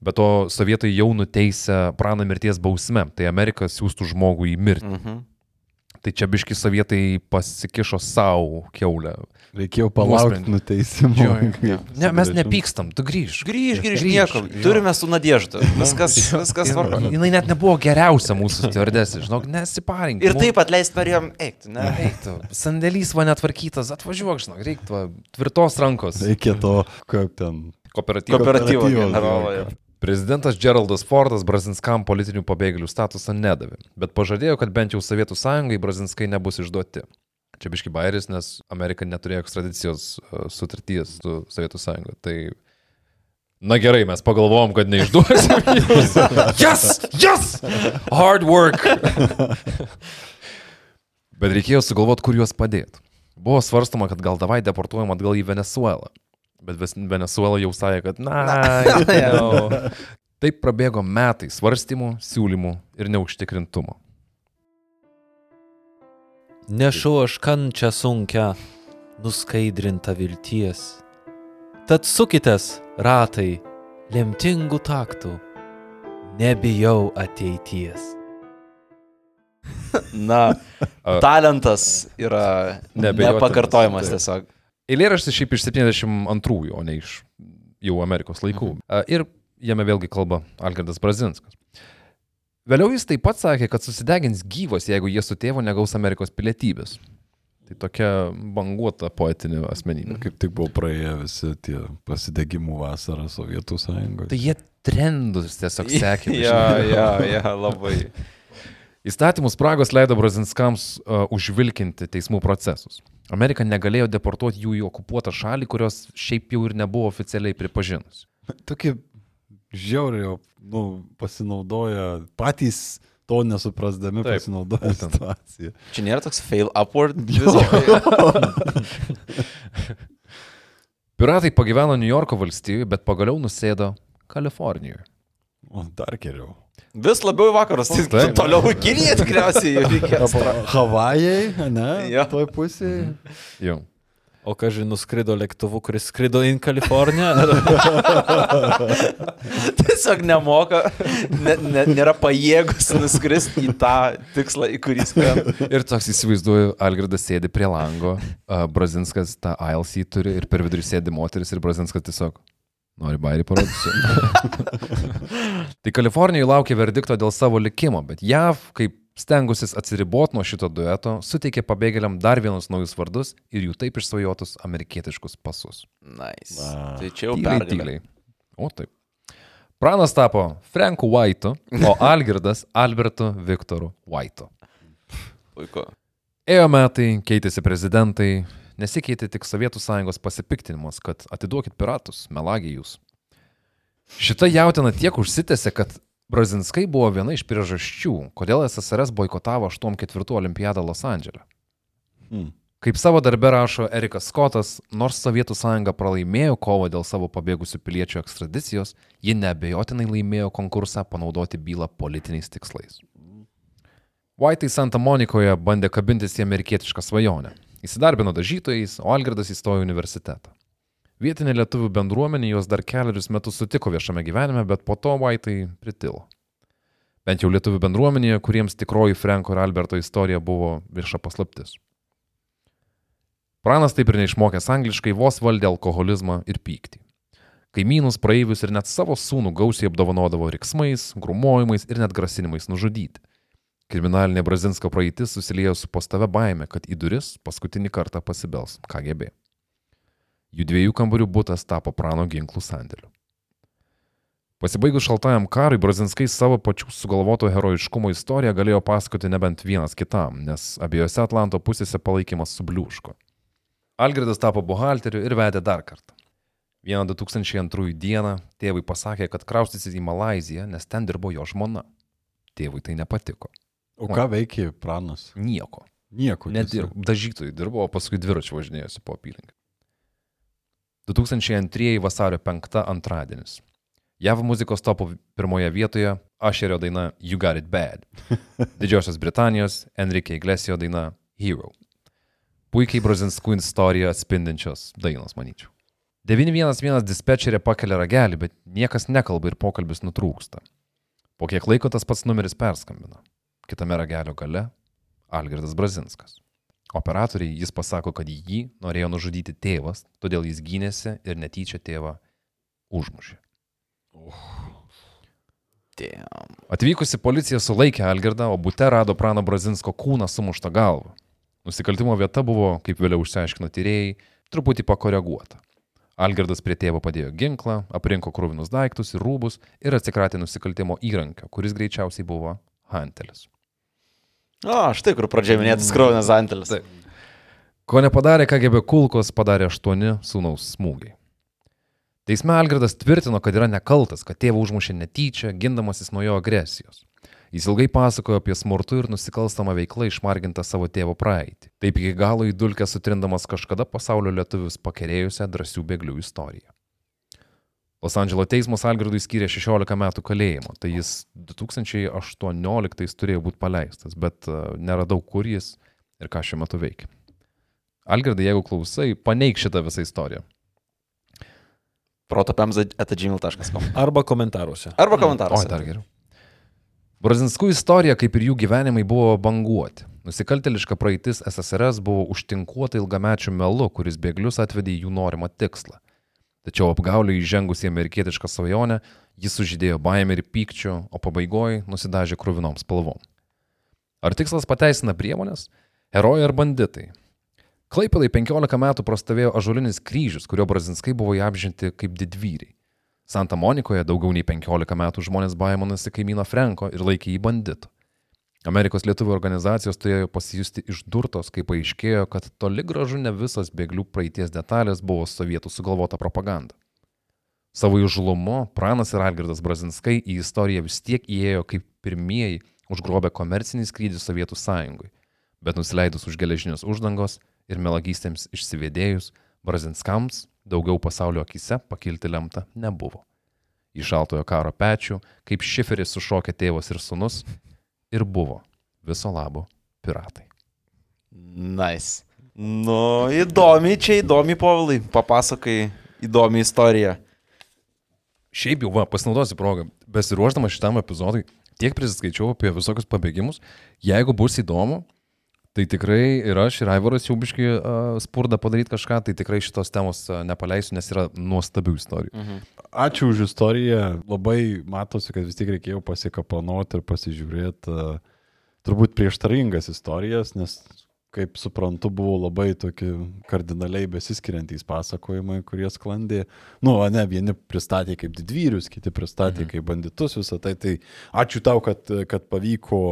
bet to sovietai jau nuteisė praną mirties bausme, tai Amerika siūstų žmogų į mirtį. Mhm. Tai čia biški sovietai pasikišo savo keulę. Reikėjo palaukti nuteisimo. Jo, jo. Ne, mes nepykstam, tu grįž. Grįž, grįž, jo. Turime su nadėždu. Viskas, viskas tvarko. Jis net nebuvo geriausia mūsų stewardesė, žinok, nesiparink. Ir taip atleisti norėjom eiti, ne? Eiktų, sandėlys va netvarkytas, atvažiuok, žinok, reiktų tvirtos rankos. Reikia to, kaip ten. Kooperatyvo. Kooperatyvo jo. Prezidentas Geraldas Fordas Brazinskam politinių pabėgėlių statusą nedavė, bet pažadėjo, kad bent jau Sovietų sąjungai Brazinskai nebus išduoti. Čia biški bairis, nes Amerika neturėjo ekstradicijos uh, sutarties su Sovietų sąjunga. Tai Na gerai, mes pagalvojom, kad neišduosim. yes! Yes! Hard work! Bet reikėjo sugalvoti, kur juos padėti. Buvo svarstama, kad gal davai deportuojam atgal į Venezuelą. Bet vis- Venezuela jau sakė, kad na, jau. Taip prabėgo metai svarstymų, siūlymų ir neužtikrintumo. Nešu aš kančią sunkę, nuskaidrinta vilties. Tad sukitės ratai lemtingų taktų Nebijau ateities. Na, talentas yra nepakartojamas tiesiog. Eilėraštis šiaip iš 72, o ne iš jau Amerikos laikų. Mhm. Ir jame vėlgi kalba Algirdas Brazinskas. Vėliau jis taip pat sakė, kad susidegins gyvas, jeigu jie su tėvu negaus Amerikos pilietybės. Tai tokia banguota poetinė asmenybė. Kaip tik buvo praėję visi tie pasidegimų vasarą Sovietų sąjungoje. Tai jie trendus tiesiog sekė. Ja, ja, ja, labai. Įstatymų spragos leido Brazinskams uh, užvilkinti teismų procesus. Amerika negalėjo deportuoti jų į okupuotą šalį, kurios šiaip jau ir nebuvo oficialiai pripažinus. Tokie žiauriai, nu, pasinaudoja patys to nesuprasdami, Taip, pasinaudoja būtent. situaciją. Čia nėra toks fail upward. visiškai? Piratai pagyveno New Yorko valstijoje, bet pagaliau nusėdo Kalifornijoje. O dar geriau. Vis labiau į vakarus. Tai Taip. toliau į Kiniją tikriausiai reikės. Havajai, ne? Jo. Toj pusėje. Jau. O ką žinai, nuskrido lėktuvu, kuris skrido į Kaliforniją? Tiesiog nemoka, ne, ne, nėra pajėgus nuskristi į tą tikslą, į kurį skrenda. Ir toks įsivaizduoju, Algirdas sėdi prie lango, uh, Brazinskas tą ILC turi ir per vidurį sėdi moteris ir Brazinskas tiesiog nori bairį parodysiu. tai Kalifornijoje laukia verdikto dėl savo likimo, bet JAV, kaip stengusis atsiriboti nuo šito dueto, suteikė pabėgėliam dar vienus naujus vardus ir jų taip išsvajotus amerikietiškus pasus. Nice. Va. Tai čia jau pergalė. O taip. Pranas tapo Franku White'u, o Algirdas Albertu Viktoru White'u. Puiku. Ėjo metai, keitėsi prezidentai, nesikeitė tik Sovietų sąjungos pasipiktinimas, kad atiduokit piratus, melagiai jūs. Šita jautina tiek užsitęsė, kad Brazinskai buvo viena iš priežasčių, kodėl SSRS boikotavo 84 olimpiadą Los Andželę. Hmm. Kaip savo darbę rašo Erikas Skotas, nors Sovietų sąjunga pralaimėjo kovą dėl savo pabėgusių piliečių ekstradicijos, ji neabejotinai laimėjo konkursą panaudoti bylą politiniais tikslais. Whitei Santa Monikoje bandė kabintis į amerikietišką svajonę. Įsidarbino dažytojais, o Algirdas įstojo į universitetą. Vietinė lietuvių bendruomenė juos dar keliarius metus sutiko viešame gyvenime, bet po to Whitei pritilo. Bent jau lietuvių bendruomenėje, kuriems tikroji Franko ir Alberto istorija buvo vieša paslaptis. Pranas taip ir neišmokęs angliškai vos valdė alkoholizmą ir pyktį. Kaimynus, praeivius ir net savo sūnų gausiai apdovanodavo riksmais, grumojimais ir net grasinimais nužudyti. Kriminalinė Brazinsko praeitis susiliejo su postave baime, kad į duris paskutinį kartą pasibels KGB. Jų dviejų kambarių būtas tapo prano ginklų sandėliu. Pasibaigus šaltajam karui, Brazinskai savo pačių sugalvoto herojiškumo istoriją galėjo pasakoti nebent vienas kitam, nes abiejose Atlanto pusėse palaikymas subliūško. Algirdas tapo buhalteriu ir vedė dar kartą. Vieną 2002 dieną tėvui pasakė, kad kraustysis į Malaziją, nes ten dirbo jo žmona. Tėvui tai nepatiko. O ką veikė pranas? Nieko. Nieko. Nedirbo. Dažytojai dirbo, o paskui dviračiu važinėjosi po apylinkę. 2002 vasario 5 antradienis. JAV muzikos topo pirmoje vietoje Ašerio daina You Got It Bad. Didžiosios Britanijos Enrique Iglesio daina Hero. Puikiai Brazinskų istoriją atspindinčios dainos, manyčiau. 911 dispečerė pakelia ragelį, bet niekas nekalba ir pokalbis nutrūksta. Po kiek laiko tas pats numeris perskambina. Kitame ragelio gale Algirdas Brazinskas. Operatoriai jis pasako, kad jį norėjo nužudyti tėvas, todėl jis gynėsi ir netyčia tėvą užmušė. Damn. Atvykusi policija sulaikė Algirdą, o bute rado prano Brazinsko kūną sumuštą galvą. Nusikaltimo vieta buvo, kaip vėliau išsiaiškino tyrėjai, truputį pakoreguota. Algirdas prie tėvo padėjo ginklą, aprinko krūvinus daiktus ir rūbus ir atsikratė nusikaltimo įrankio, kuris greičiausiai buvo Hantelis. O, štai kur pradžioje minėtas kraujas Antelis. Ko nepadarė KGB kulkos, padarė aštuoni sūnaus smūgiai. Teisme Algirdas tvirtino, kad yra nekaltas, kad tėvą užmušė netyčia, gindamasis nuo jo agresijos. Jis ilgai pasakojo apie smurtų ir nusikalstamą veiklą išmargintą savo tėvo praeitį. Taip iki galo į dulkę sutrindamas kažkada pasaulio lietuvius pakerėjusią drąsių bėglių istoriją. Los Andželo teismas Algirdui skyrė 16 metų kalėjimo, tai jis 2018 turėjo būti paleistas, bet e, neradau, kur jis ir ką šiuo metu veikia. Algirdai, jeigu klausai, paneik šitą visą istoriją. Protopemza atagimil.com. Arba komentaruose. Arba O, komentaruose. dar geriau. Brazinskų istorija, kaip ir jų gyvenimai, buvo banguoti. Nusikalteliška praeitis SSRS buvo užtinkuota ilgamečių melu, kuris bėglius atvedė į jų norimą tikslą. Tačiau apgaulį įžengus į amerikietišką svajonę, jis sužydėjo baimę ir pykčių, o pabaigoje nusidažė krūvinom spalvom. Ar tikslas pateisina priemonės? Herojai ar banditai? Klaipėdai 15 metų prastovėjo ažulinis kryžius, kurio brazinskai buvo įapžinti kaip didvyriai. Santa Monikoje daugiau nei 15 metų žmonės baiminosi kaimyno Franko ir laikė jį banditu. Amerikos lietuvių organizacijos turėjo pasijusti išdurtos, kai paaiškėjo, kad toli gražu ne visas bėglių praeities detalės buvo sovietų sugalvota propaganda. Savo įžulumu Pranas ir Algirdas Brazinskai į istoriją vis tiek įėjo kaip pirmieji užgrobę komercinį skrydį Sovietų sąjungui, bet nusileidus už geležinės uždangos ir melagystėms išsivėdėjus, Brazinskams daugiau pasaulio akise pakilti lemta nebuvo. Į šaltojo karo pečių, kaip šiferis sušokė tėvas ir sunus, ir buvo viso labo piratai. Nice. Nu, įdomi čia, įdomi povilai. Papasakai įdomi istorija. Šiaip jau, va, pasinaudosiu progą, besiruoždamas šitam epizodui, tiek prisiskaičiau apie visokius pabėgimus. Jeigu bus įdomu, tai tikrai ir aš, ir Aivaras jau biškai uh, spurda padaryti kažką, tai tikrai šitos temos uh, nepaleisiu, nes yra nuostabių istorijų. Mhm. Ačiū už istoriją. Labai matosi, kad vis tik reikėjo pasikapanoti ir pasižiūrėti uh, turbūt prieštaringas istorijas, nes, kaip suprantu, buvo labai tokie kardinaliai besiskiriantys pasakojimai, kurie sklandė. Nu, o ne, vieni pristatė kaip didvyrius, kiti pristatė mhm. kaip banditus, visą tai. Tai ačiū tau, kad, kad pavyko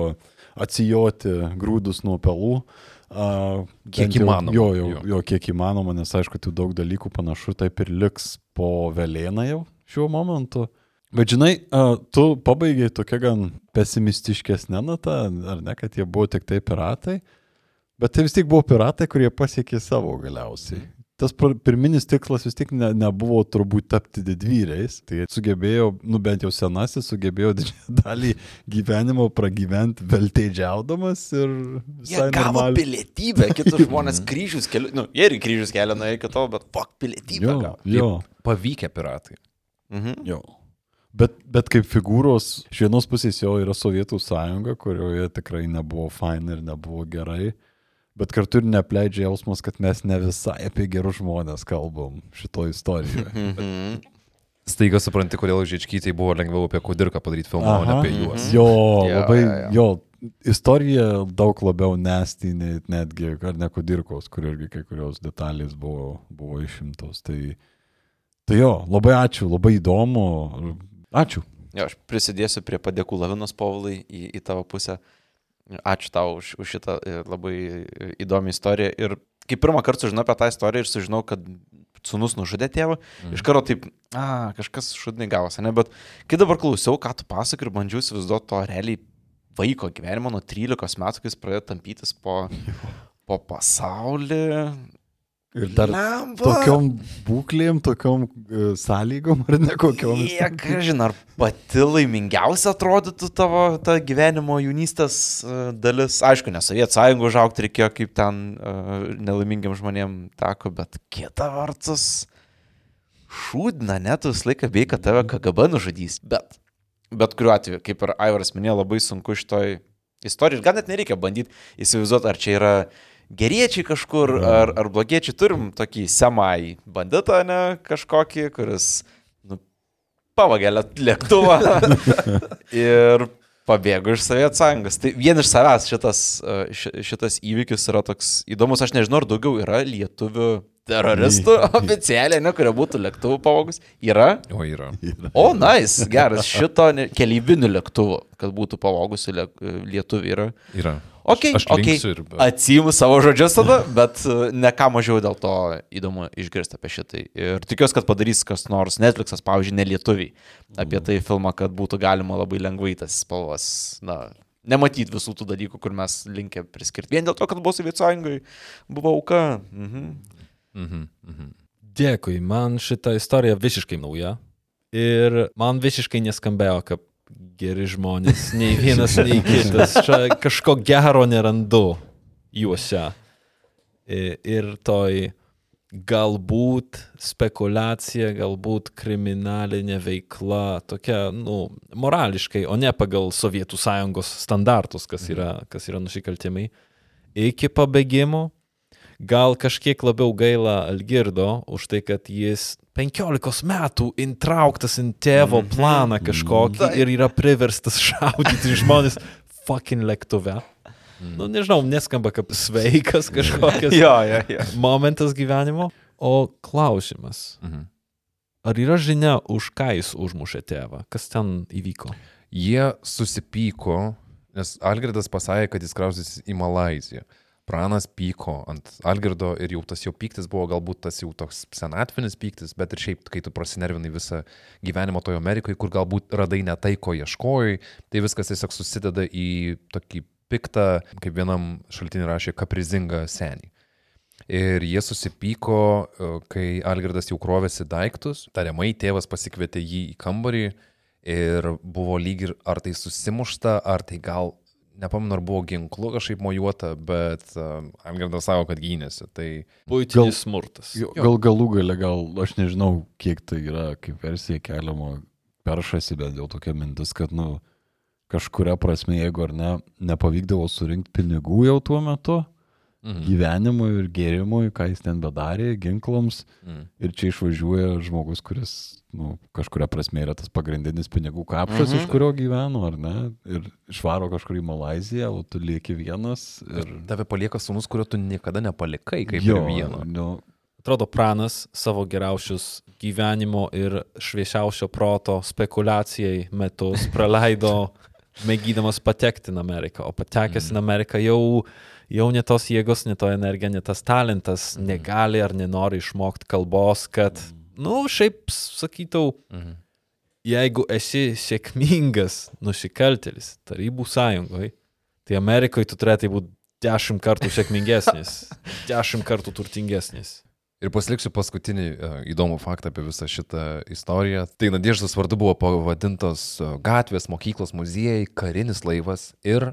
atsijoti grūdus nuo pelų. Uh, Kiek jau- įmanoma, Jo, jau, jo. jo, kiek įmanoma, nes aišku, tų daug dalykų panašu taip ir liks po vėlėną jau šiuo momentu. Bet žinai, a, tu pabaigai tokia gan pesimistiškesnė nata, ar ne, kad jie buvo tik tai piratai, bet tai vis tik buvo piratai, kurie pasiekė savo galiausiai. Tas pirminis tikslas vis tik ne, nebuvo turbūt tapti didvyriais, tai sugebėjo, nu bent jau senasis, sugebėjo didžiąją dalį gyvenimo pragyventi velteidžiaudamas ir Jie visai gavo normaliai. pilietybę, kitus žmonės kryžius keliu, nu, jie ir kryžius kelia nuo iki to, bet fuck, pilietybę Jo, gavo. jo. Pavykę piratai. Mhm. Jo. Bet, bet kaip figūros, iš vienos pusės jo yra Sovietų sąjunga, kurioje tikrai nebuvo faina ir nebuvo gerai, bet kartu ir nepleidžia jausmas, kad mes ne visai apie gerus žmonės kalbam šito istorijoje. Mhm. Staiga supranti, kodėl Žičkytai buvo lengviau apie Kudirką padaryti filmą, o ne Aha. apie juos. Jo, labai, jo, jo. jo, istorija daug labiau nesti, nei netgi, ar ne Kudirkos, kur irgi kai kurios detalės buvo, buvo išimtos. Tai, tai jo, labai ačiū, labai įdomu. Ačiū. Jo, aš prisidėsiu prie padėkų lavinos povilai į, į tavo pusę. Ačiū tau už, už šitą e, labai e, įdomią istoriją. Ir kai pirmą kartą sužinau apie tą istoriją ir sužinau, kad sunus nužudė tėvą, mm. iš karto taip, a, kažkas šudnai gavosi, ne? Bet kai dabar klausiau, ką tu pasakai ir bandžiau įsivaizduoti to realiai vaiko gyvenimo nuo 13 metų, kai jis pradėjo tampytis po, po pasaulį. Ir dar Lemba! tokiom būklėm, tokiom e, sąlygom, ar ne kokiom. Kiek, žin, ar pati laimingiausia atrodytų tavo ta gyvenimo jaunystės e, dalis? Aišku, ne Sovietų sąjungų užaugti reikėjo, kaip ten uh, nelaimingiam žmonėm teko, bet kita vertus, šūdina, net visą laiką bei, kad tave KGB nužudys. Bet, bet kuriuo atveju, kaip ir Aivaras minėjo, labai sunku šitoj istorijai. Gal net nereikia bandyti įsivaizduoti, ar čia yra geriečiai kažkur, ar, ar blogiečiai. Turim tokį semai banditą, ne kažkokį, kuris nu, pavagė lė- lėktuvą ir pabėgo iš Sovietų sąjungos. Tai vien iš savęs šitas, e, ši- šitas įvykis yra toks įdomus. Aš nežinau, ar daugiau yra lietuvių teroristų oficialiai, ne, kurie būtų lėktuvų pavogus. Yra? O yra. O, nice, geras. Šito ne- keleivinių lėktuvų, kad būtų pavogusi lietuvių yra. Yra. Ok, Aš ok. linksiu ir... Atsijimu savo žodžius tada, bet e, ne ką mažiau dėl to įdomu išgirsti apie šitai. Ir tikiuosi, kad padarys kas nors Netflixas, pavyzdžiui, ne lietuviai, apie tai filmą, kad būtų galima labai lengvai tas spalvas, na, nematyti visų tų dalykų, kur mes linkę priskirti. Vien dėl to, kad buvo Sovietų sąjungai, buvo auka. Mhm. Mhm, mhm. Dėkui, man šita istorija visiškai nauja. Ir man visiškai neskambėjo, kaip geri žmonės, nei vienas, nei kitas. Čia kažko gero nerandu juose. Ir toj galbūt spekulacija, galbūt kriminalinė veikla, tokia, nu, morališkai, o ne pagal Sovietų sąjungos standartus, kas yra, kas yra nusikaltimai. Iki pabėgimo gal kažkiek labiau gaila Algirdo už tai, kad jis 15 metų intrauktas į tėvo planą kažkokį ir yra priverstas šaudyti žmonės fucking lėktuve. Nu, nežinau, neskamba kaip sveikas kažkokias Jo, jo, jo. momentas gyvenimo. O klausimas. Mhm. Ar yra žinia, už ką jis užmušė tėvą? Kas ten įvyko? Jie susipyko, nes Algirdas pasakė, kad jis krausis į Malaziją. Pranas pyko ant Algirdo ir jau tas jo pyktis buvo galbūt tas jau toks senatvinis pyktis, bet ir šiaip, kai tu prasinervinai visą gyvenimą toje Amerikoje, kur galbūt radai ne tai, ko ieškojai, tai viskas tiesiog susideda į tokį piktą, kaip vienam šaltinį rašė, kaprizingą senį. Ir jie susipyko, e, kai Algirdas jau krovėsi daiktus, tariamai tėvas pasikvietė jį į kambarį ir buvo lyg ir ar tai susimušta, ar tai gal, nepamenu, ar buvo ginklu kažkaip mojuota, bet uh, Algirdas sako, kad gynėsi. Tai Būtinis smurtas. Jo, gal galų gale, gal aš nežinau, kiek tai yra kaip versija keliamo, peršasi bent jau tokia mintis, kad, nu, kažkuria prasme, jeigu ar ne, nepavykdavo surinkti pinigų jau tuo metu, mhm. Gyvenimui ir gėrimui, ką jis ten bedarė, ginklams, Mhm. ir čia išvažiuoja žmogus, kuris, nu, kažkuria prasme yra tas pagrindinis pinigų kapšas, Mhm. iš kurio gyveno, ar ne, ir išvaro kažkur į Malaziją, o tu lieki vienas ir... tave palieka sunus, kurio tu niekada nepalikai, kaip jo, ir vieno. Nu, Atrodo, pranas savo geriausius gyvenimo ir šviesiausio proto spekulacijai metus praleido mėgydamas patekti į Ameriką, o patekęs į Ameriką jau, jau ne tos jėgos, ne to energija, ne tas talentas negali ar nenori išmokti kalbos, kad, nu, šiaip sakytau, Mhm. jeigu esi sėkmingas nusikaltelis Tarybų sąjungoje, tai Amerikoje tu turėtum būti dešimt kartų sėkmingesnis, dešimt kartų turtingesnis. Ir pasiliksiu paskutinį uh, įdomų faktą apie visą šitą istoriją. Tai Nadieždas vardu buvo pavadintos uh, gatvės, mokyklos, muziejai, karinis laivas ir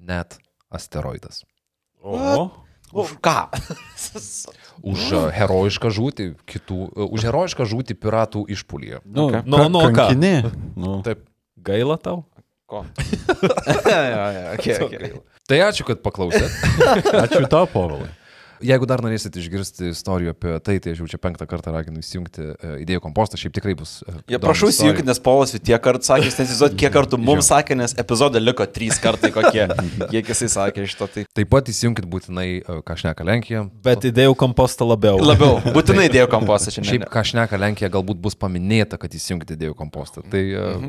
net asteroidas. O, Už ką? Už uh, herojišką žūtį, kitų, uh, už herojišką žūtį piratų išpulyje. nu, Okay. Nu, nu, ką? Nu, Taip. gaila tau? Ko? jo, jo, okay, okay. Tai ačiū, kad klausėt. ačiū tau, Povilai. Jeigu dar norėsit išgirsti istorijų apie tai, tai aš jau čia penktą kartą raginu įsijungti uh, idėjų kompostą, šiaip tikrai bus. Uh, Ja, prašau įsijungti, nes Paulas jau tiek kartų sakė, jūs nesizuot, kiek kartų mums sakė, nes epizode liko trys kartai kokie. Kiek jisai sakė šito, tai Taip pat įsijunkit būtinai, uh, ką šneka Lenkija. Bet įdėjau kompostą labiau. labiau. Būtinai dėjau kompostą Šiaip, šiandien. ką šneka Lenkija, galbūt bus paminėta, kad įsijunkite idėjų kompostą. Tai uh,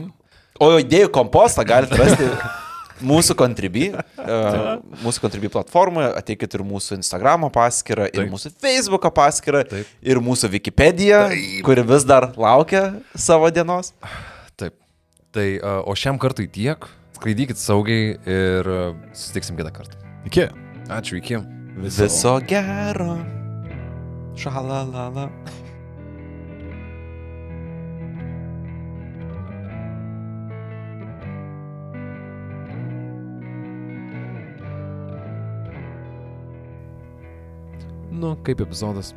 O idėjų kompostą galite rasti mūsų Contribui, uh, mūsų Contribui platformoje, ateikit ir mūsų Instagram paskyrą, ir Taip. mūsų Facebook paskyrą, Taip. ir mūsų Wikipedia, kuri vis dar laukia savo dienos. Taip. Tai, uh, o šiam kartui tiek. Skraidykit saugiai ir uh, susitiksim kitą kartą. Iki. Ačiū, iki. Viso gero. Šalalala. Nu, kaip epizodas.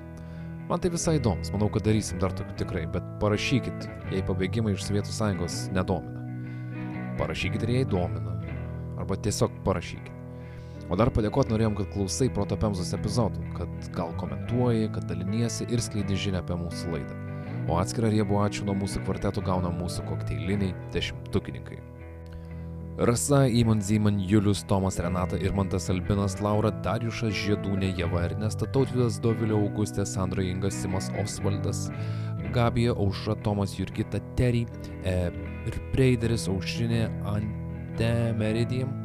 Man tai visai įdomus, manau, kad darysim dar tokių tikrai, bet parašykit, jei pabėgimai iš Sovietų Sąjungos nedomina. Parašykit ir jei domina. Arba tiesiog parašykit. O dar padėkoti norėjom, kad klausai protopemzos epizodų, kad gal komentuoji, kad daliniesi ir skleidi žinę apie mūsų laidą. O atskirą riebų ačiū nuo mūsų kvartetų gauna mūsų kokteiliniai dešimtukininkai. Rasa, Įman Zyman, Julius, Tomas, Renata, Irmantas Albinas, Laura, Dariušas, Žiedūnė, Jeva, Ernesta, Tautvydas, Dovilė, Augustė, Sandra Ingas, Simas Osvaldas, Gabija, Aušra, Tomas, Jurgita, Terry, e, ir Preideris, Aušrinė, Ante, Meridijam. A,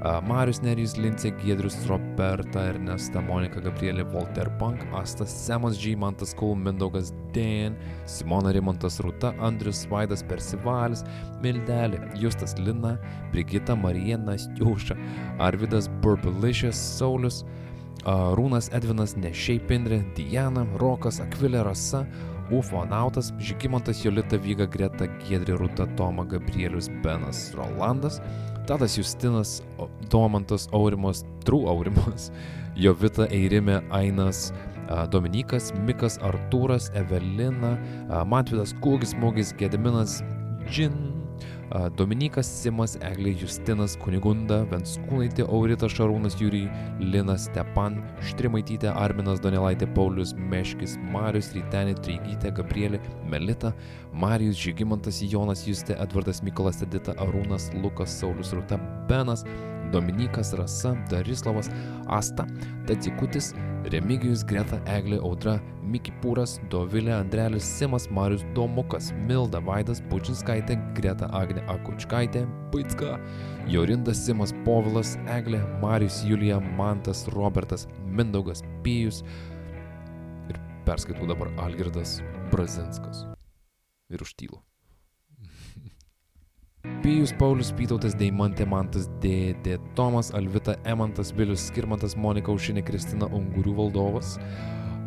Marius Nerys, Lincė, Giedrius, Roberta, Ernesta, Monika, Gabrielė, Walter Punk, Astas, Semas G, Mantas Kul, Mindaugas, Dan, Simona Rimantas, Rūta, Andrius, Vaidas, Persivalis, Mildelė, Justas Lina, Brigita, Marija, Nastiuša, Arvidas, Burbalicious, Saulis, Rūnas, Edvinas, Nešiai Pindrė, Diana, Rokas, Akvilė, Rasa, Ufo Nautas, Žygimantas, Jolita, Vyga, Greta, Giedrė, Rūta, Toma, Gabrielius, Benas, Rolandas, Tadas Justinas, Domantas Aurimas, Trų Aurimas, Jovita Eirimė, Ainas, Dominikas, Mikas, Artūras, Evelina, Matvidas Kūgis, Mogis, Gediminas, Džin, Dominikas Simas, Eglė Justinas, Kunigunda, Venskūnaitė, Aurita Šarūnas Jūry, Linas Stepan, Štrimaitytė, Arminas Donelaitė, Paulius Meškis, Marius Rytenė, Treigytė, Gabrielė, Melita, Marijus Žygimantas, Jonas Justė, Edvardas Mykolas Edita, Arūnas, Lukas, Saulis Rūta, Benas, Dominikas, Rasa, Darislavas, Asta, Tadzikutis, Remigijus, Greta, Eglė, Audra, Miki Pūras, Dovilė, Andrelis, Simas, Marius, Domukas, Milda, Vaidas, Pučinskaitė, Greta, Agnė, Akučkaitė, Baitska, Jorindas, Simas, Povilas, Eglė, Marius, Julija, Mantas, Robertas, Mindaugas, Pijus ir perskaitau dabar Algirdas Brazinskas. Ir užtylu. Pijus Paulius Pytautas Deimantė Mantas Dėdė Tomas Alvita Emantas Vilius Skirmantas Monika Aušinė Kristina Ungurių valdovas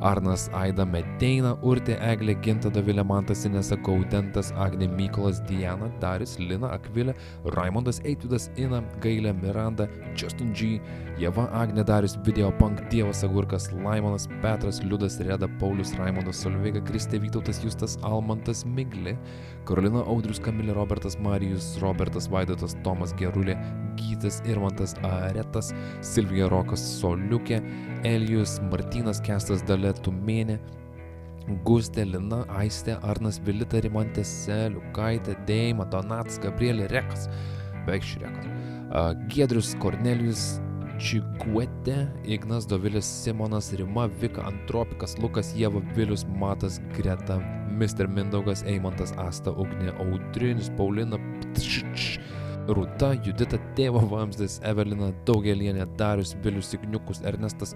Arnas Aida Meteina Urtė Eglė Ginta Davilė Mantas Inesa Gaudentas Agnė Mykolas Diana Darius Lina Akvilė Raimondas Eitvidas Ina Gailė Miranda Justin G Jeva Agnė Darius Video Punk Dievas Agurkas Laimonas Petras Liudas Reda Paulius Raimondas Solveiga Kristė Vytautas Justas Almantas Miglė Karolina Audrius Kamilė Robertas Marijus Robertas Vaidotas Tomas Gerulė Gytis Irmantas Aretas Silvija Rokas Soliukė Elijus Martynas Kestas Dalė Tumėnė Gustė Lina Aistė Arnas Vilita Rimantė Seliukaitė Deima Donatas Gabrielė Rekas beveik šrekas Giedrius Kornelijus Čiguetė, Ignas Dovilis Simonas, Rima, Vika, Antropikas, Lukas, Jeva, Vilius, Matas, Greta, Mr. Mindaugas, Eimantas, Asta, Ugnė, Audrinis, Paulina, Ptšč, Rūta, Judita, Tėvo Vamsdis, Evelina, Daugelienė, Darius, Vilius, Igniukus, Ernestas,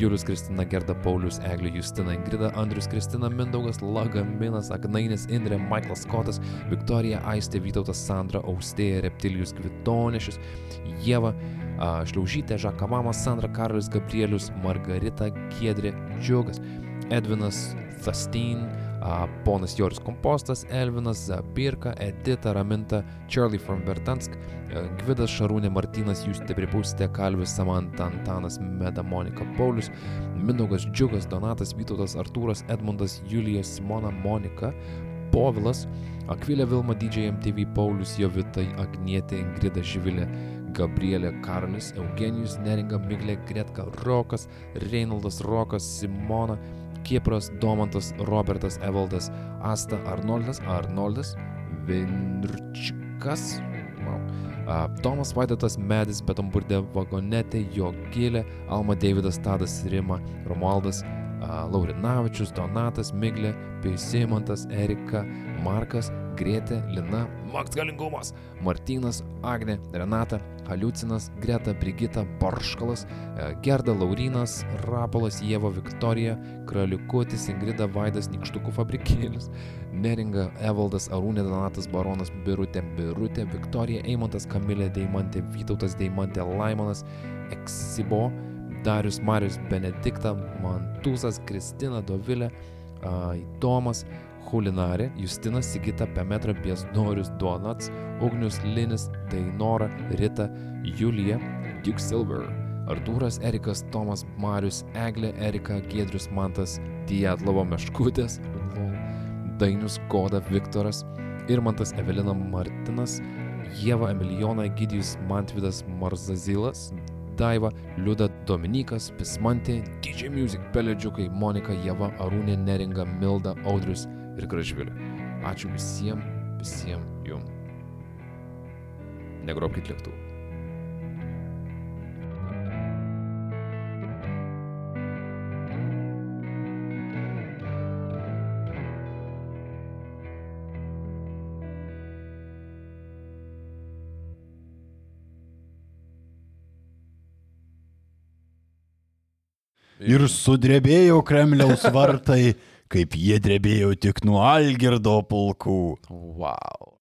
Julius, Kristina, Gerda, Paulius, Eglė, Justina, Ingrida, Andrius, Kristina, Mindaugas, Lagaminas, Agnainis, Indrė, Michaelas Skotas, Viktorija, Aistė, Vytautas, Sandra, Austėja, Reptilijus, Kvitonešius, Jeva, a, Šliaužytė, Žakavamas, Sandra, Karolis, Gabrielius, Margarita, Giedrė, Džiugas, Edvinas, Thastin, ponas Joris Kompostas, Elvinas, Pirka, Edita, Raminta, Charlie from Vertansk, a, Gvidas, Šarūnė, Martynas, jūs te pripūsite, Kalvis, Samanta, Antanas, Meda, Monika, Paulius, Mindaugas, Džiugas, Donatas, Vytautas, Artūras, Edmundas, Julija, Simona, Monika, Povilas, Akvilė Vilma, DJ MTV, Paulius, Jovitai, Agnietė, Ingrida, Živilė, Gabrielė Karolis, Eugenijus, Neringa, Miglė, Gretka, Rokas, Reinaldas, Rokas, Simona, Kipras, Domantas, Robertas, Evaldas, Asta, Arnoldas, Arnoldas, Vinrčikas, wow. Tomas Vaidotas, Medis, Betomburdė, Vagonetė, Jogilė, Alma Davidas, Tadas, Rima, Romualdas, Laurinavičius, Donatas, Miglė, Peisimantas, Erika, Markas, Grėtė, Lina, Maks galingumas, Martynas, Agnė, Renata, Haliucinas, Greta, Brigita, Barškalas, e, Gerda, Laurinas, Rapolas, Jėva, Viktorija, Kraliukutis, Ingrida, Vaidas, Nikštukų fabrikėlis, Neringa, Evaldas, Arūnė, Donatas, Baronas, Birutė, Birutė, Viktorija, Eimantas, Kamilė, Deimantė, Vytautas, Deimantė, Laimonas, Eksibo, Darius, Marius, Benedikta, Mantūzas, Kristina, Dovilė, Tomas, Hulinarė, Justinas, Sigita, Pemetra, Biesnorius, Donats, Ugnius, Linis, Dainora, Rita, Julija, Duke Silver, Artūras, Erikas, Tomas, Marius, Eglė, Erika, Giedrius, Mantas, Dietlovo Meškutės, Dainius, Goda, Viktoras, Irmantas, Evelina Martinas, Jėva, Emilijona, Gidijus, Mantvidas, Marzazilas, Daiva, Liuda, Dominikas, Pismantė, DJ Music, Pelėdžiukai, Monika, Jeva, Arūnė, Neringa, Milda, Audrius ir Gražvilė. Ačiū visiems, visiems jum. Negrobkit lėktuvų. Ir sudrebėjo Kremliaus vartai, kaip jie drebėjo tik nuo Algirdo pulkų. Wow.